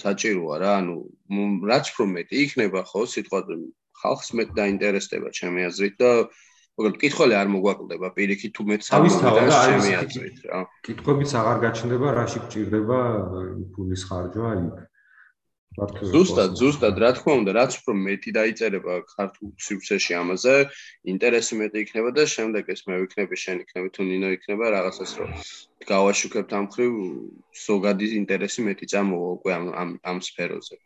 საჭიროა რა ანუ რაც უფრო მეტი იქნება ხო სიტყვა ხალხს მეტ დაინტერესდება ჩემი აზრით და მოკლედ კითხველი არ მოგვაკლდება პირიქით თუ მეც სამომდას ჩემი აზრით რა კითხვებიც აღარ გაჩნდება რაში გჭირდება ფულის ხარჯვა იქ ზუსტად, ზუსტად, რა თქმა უნდა, რაც უფრო მეტი დაიწერება ქართულ სივრცეში ამაზე, ინტერესი მეტი იქნება და შემდეგ ეს მე ვიქნები, შენ იქნები თუ ნინო იქნება რაღაცას რომ გავაშუქებთ ამ ხრივ ზოგადი ინტერესი მეტი წამოვა უკვე ამ ამ ამ სფეროზე.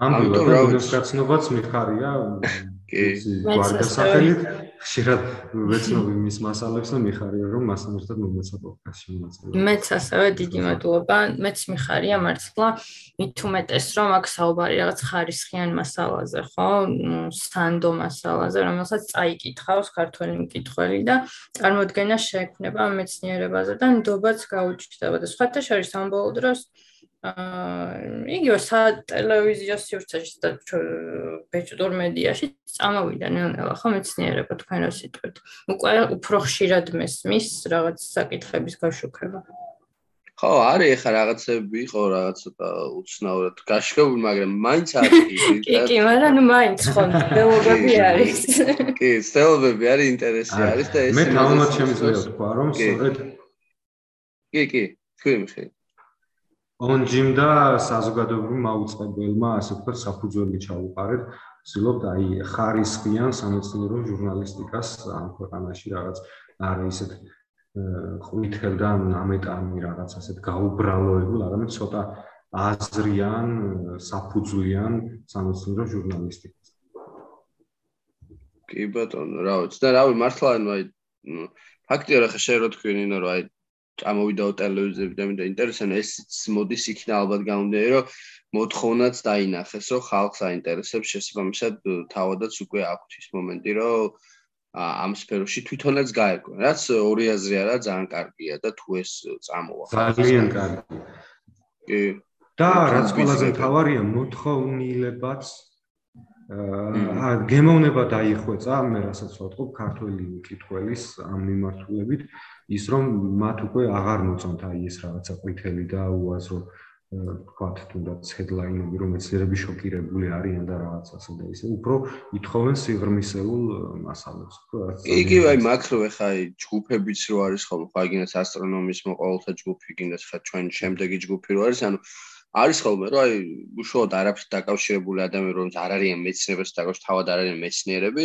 ამიტომ რა ვიცი, გაცნობაც მიხარია. კი, გვარდასახელით ხშირად ვეცნობ იმის მასალებს და მიხარია რომ მასთან ერთად მომეცა პოდკასტში მონაწილეობა. მეც ასევე დიდი მადლობა. მეც მიხარია მართლა მით უმეტეს რომ აქ საუბარი რაღაც ხარისხიან მასალაზე, ხო? სანდო მასალაზე, რომელსაც წაიკითხავს ქართველი მკითხველი და წარმოადგენა შეექმნება მეცნიერებაზე და ნდობაც გაუჩნდება და სხვათა შორის ამ ბოლო დროს აა იგივე სატელევიზიო სივრცეში და ბეჭდურ მედიაში წამოვიდა ნელ-ნელა ხო მეცნიერება თქვენ რა სიტყვით. უკვე უფრო ხშირად მესმის რაღაც საკითხების გაშუქება. ხო, არის ახლა რაღაცები იყო რაღაც უცნაურად გაშქებული, მაგრამ მაინც არის კი. კი, მაგრამ მაინც ხო, დელოგები არის. კი, დელოგები არის ინტერესი არის და ეს მე თავმოთ შემიძლია თქვა, რომ სწორედ კი, კი, თქვი მიხეილ. ონჯიმ და საზოგადოებრივ მაუწყებელმა ასე ვთქვათ საფუძველი ჩაუყარეთ ვცდილობთ აი ხარისხიან სამეცნიერო ჟურნალისტიკას ამ ქვეყანაში რაღაც არა ისეთ ყვითელდან ამეტანი რაღაც ასეთ გაუბრალოებულ, არამედ ცოტა აზრიან, საფუძვლიან სამეცნიერო ჟურნალისტიკას. კი ბატონო, რა ვიცი და რავი მართლა ანუ აი ფაქტია რა ხე შე რო თქვენი ნო რა აი წამოვიდაო ტელევიზიაზე და მინდა ინტერესენ ეს მოდის იქნა ალბათ გამომდინარე რომ მოთხოვნაც დაინახეს რომ ხალხს აინტერესებს შესაბამისად თავადაც უკვე აქვს ის მომენტი რომ ამ სფეროში თვითონაც გაერკვენ რაც ორი აზრი არა ძალიან კარგია და თუ ეს წამოვა ძალიან კარგია. კი. და რაც ყველაზე მთავარია მოთხოვნილებაც აა გემოვნება დაიხვეწა მე რასაც ვთქვი ქართველი მკითხველის ამ მიმართულებით ის რომ მათ უკვე აღარ მოწონთ აი ეს რაღაცა ყვითელი და უაზრო ვთქვათ თუნდაც ჰედლაინები რომ ეცერები შოკირებული არიან და რაღაც ასე და ისე უფრო ითხოვენ სიღრმისეულ მასალებს უფრო რაც კი კი აი მაკრო ხა აი ჯგუფებიც რო არის ხოლმე ხა იგინეს ასტრონომის მოყოლთა ჯგუფი იგინეს ხა ჩვენ შემდეგი ჯგუფი რო არის ანუ არის ხოლმე რომ აი უშუალოდ არაფერს დაკავშირებული ადამიანები რომ არ არიან მეცნიერებს დაკავშირებული თავად არ არიან მეცნიერები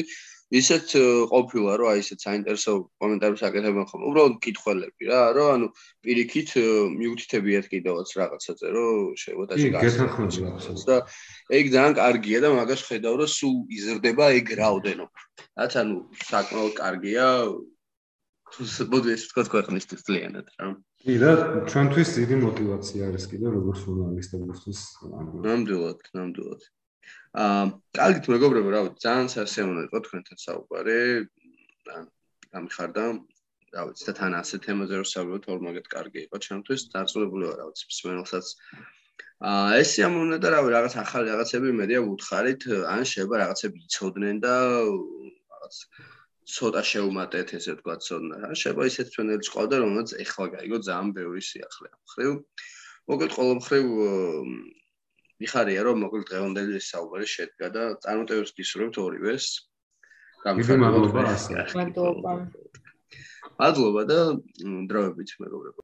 ისეთ ყოფილა რომ აი ესეთ საინტერესო კომენტარებს აკეთებენ ხოლმე. უბრალოდ მკითხველები რა რომ ანუ პირიქით მიუთითებიათ კიდევაც რაღაცაზე რომ შეიძლება და შეგახსენოთ და ეგ ძალიან კარგია და მაგას ხედავ რომ სულ იზრდება ეგ რაოდენობა. რაც ანუ საკმაოდ კარგია მოდი ეს თქვა ქვეყნისთვის ძალიანად რა კი და ჩვენთვის დიდი мотиваცია არის კიდე როგორც ჟურნალისტებისთვის ნამდვილად ნამდვილად. აა კარგით მეგობრებო რა ვიცი ძალიან სასეუნო იყო თქვენთან საუბარი. ან გამიხარდა. რა ვიცი და თან ასე თემაზე რომ საუბრობთ ორმაგად კარგი იყო ჩვენთვის. დაწუნებული ვარ რა ვიცი მსმენელსაც. აა ესე ამოვნა და რა ვიცი რაღაც ახალი რაღაცები მედია ვუთხარით. ან შეიძლება რაღაცები იცოდნენ და რაღაც ცოტა შეუმატეთ ესე თქვა ცოდნა. რა შეიძლება ისეთ ჩვენებს ყავდა, რომელსაც ეხლა გაიგო ძალიან ბევრი სიახლე ხრივ. მოკლედ ყოველ ხრივ მიხარია რომ მოკლედ დღევანდელი საუბარი შედგა და წარმოტევებს გისურვებთ ორივეს. გამიხარდა. მადლობა. მადლობა და დროებით მეგობრებო.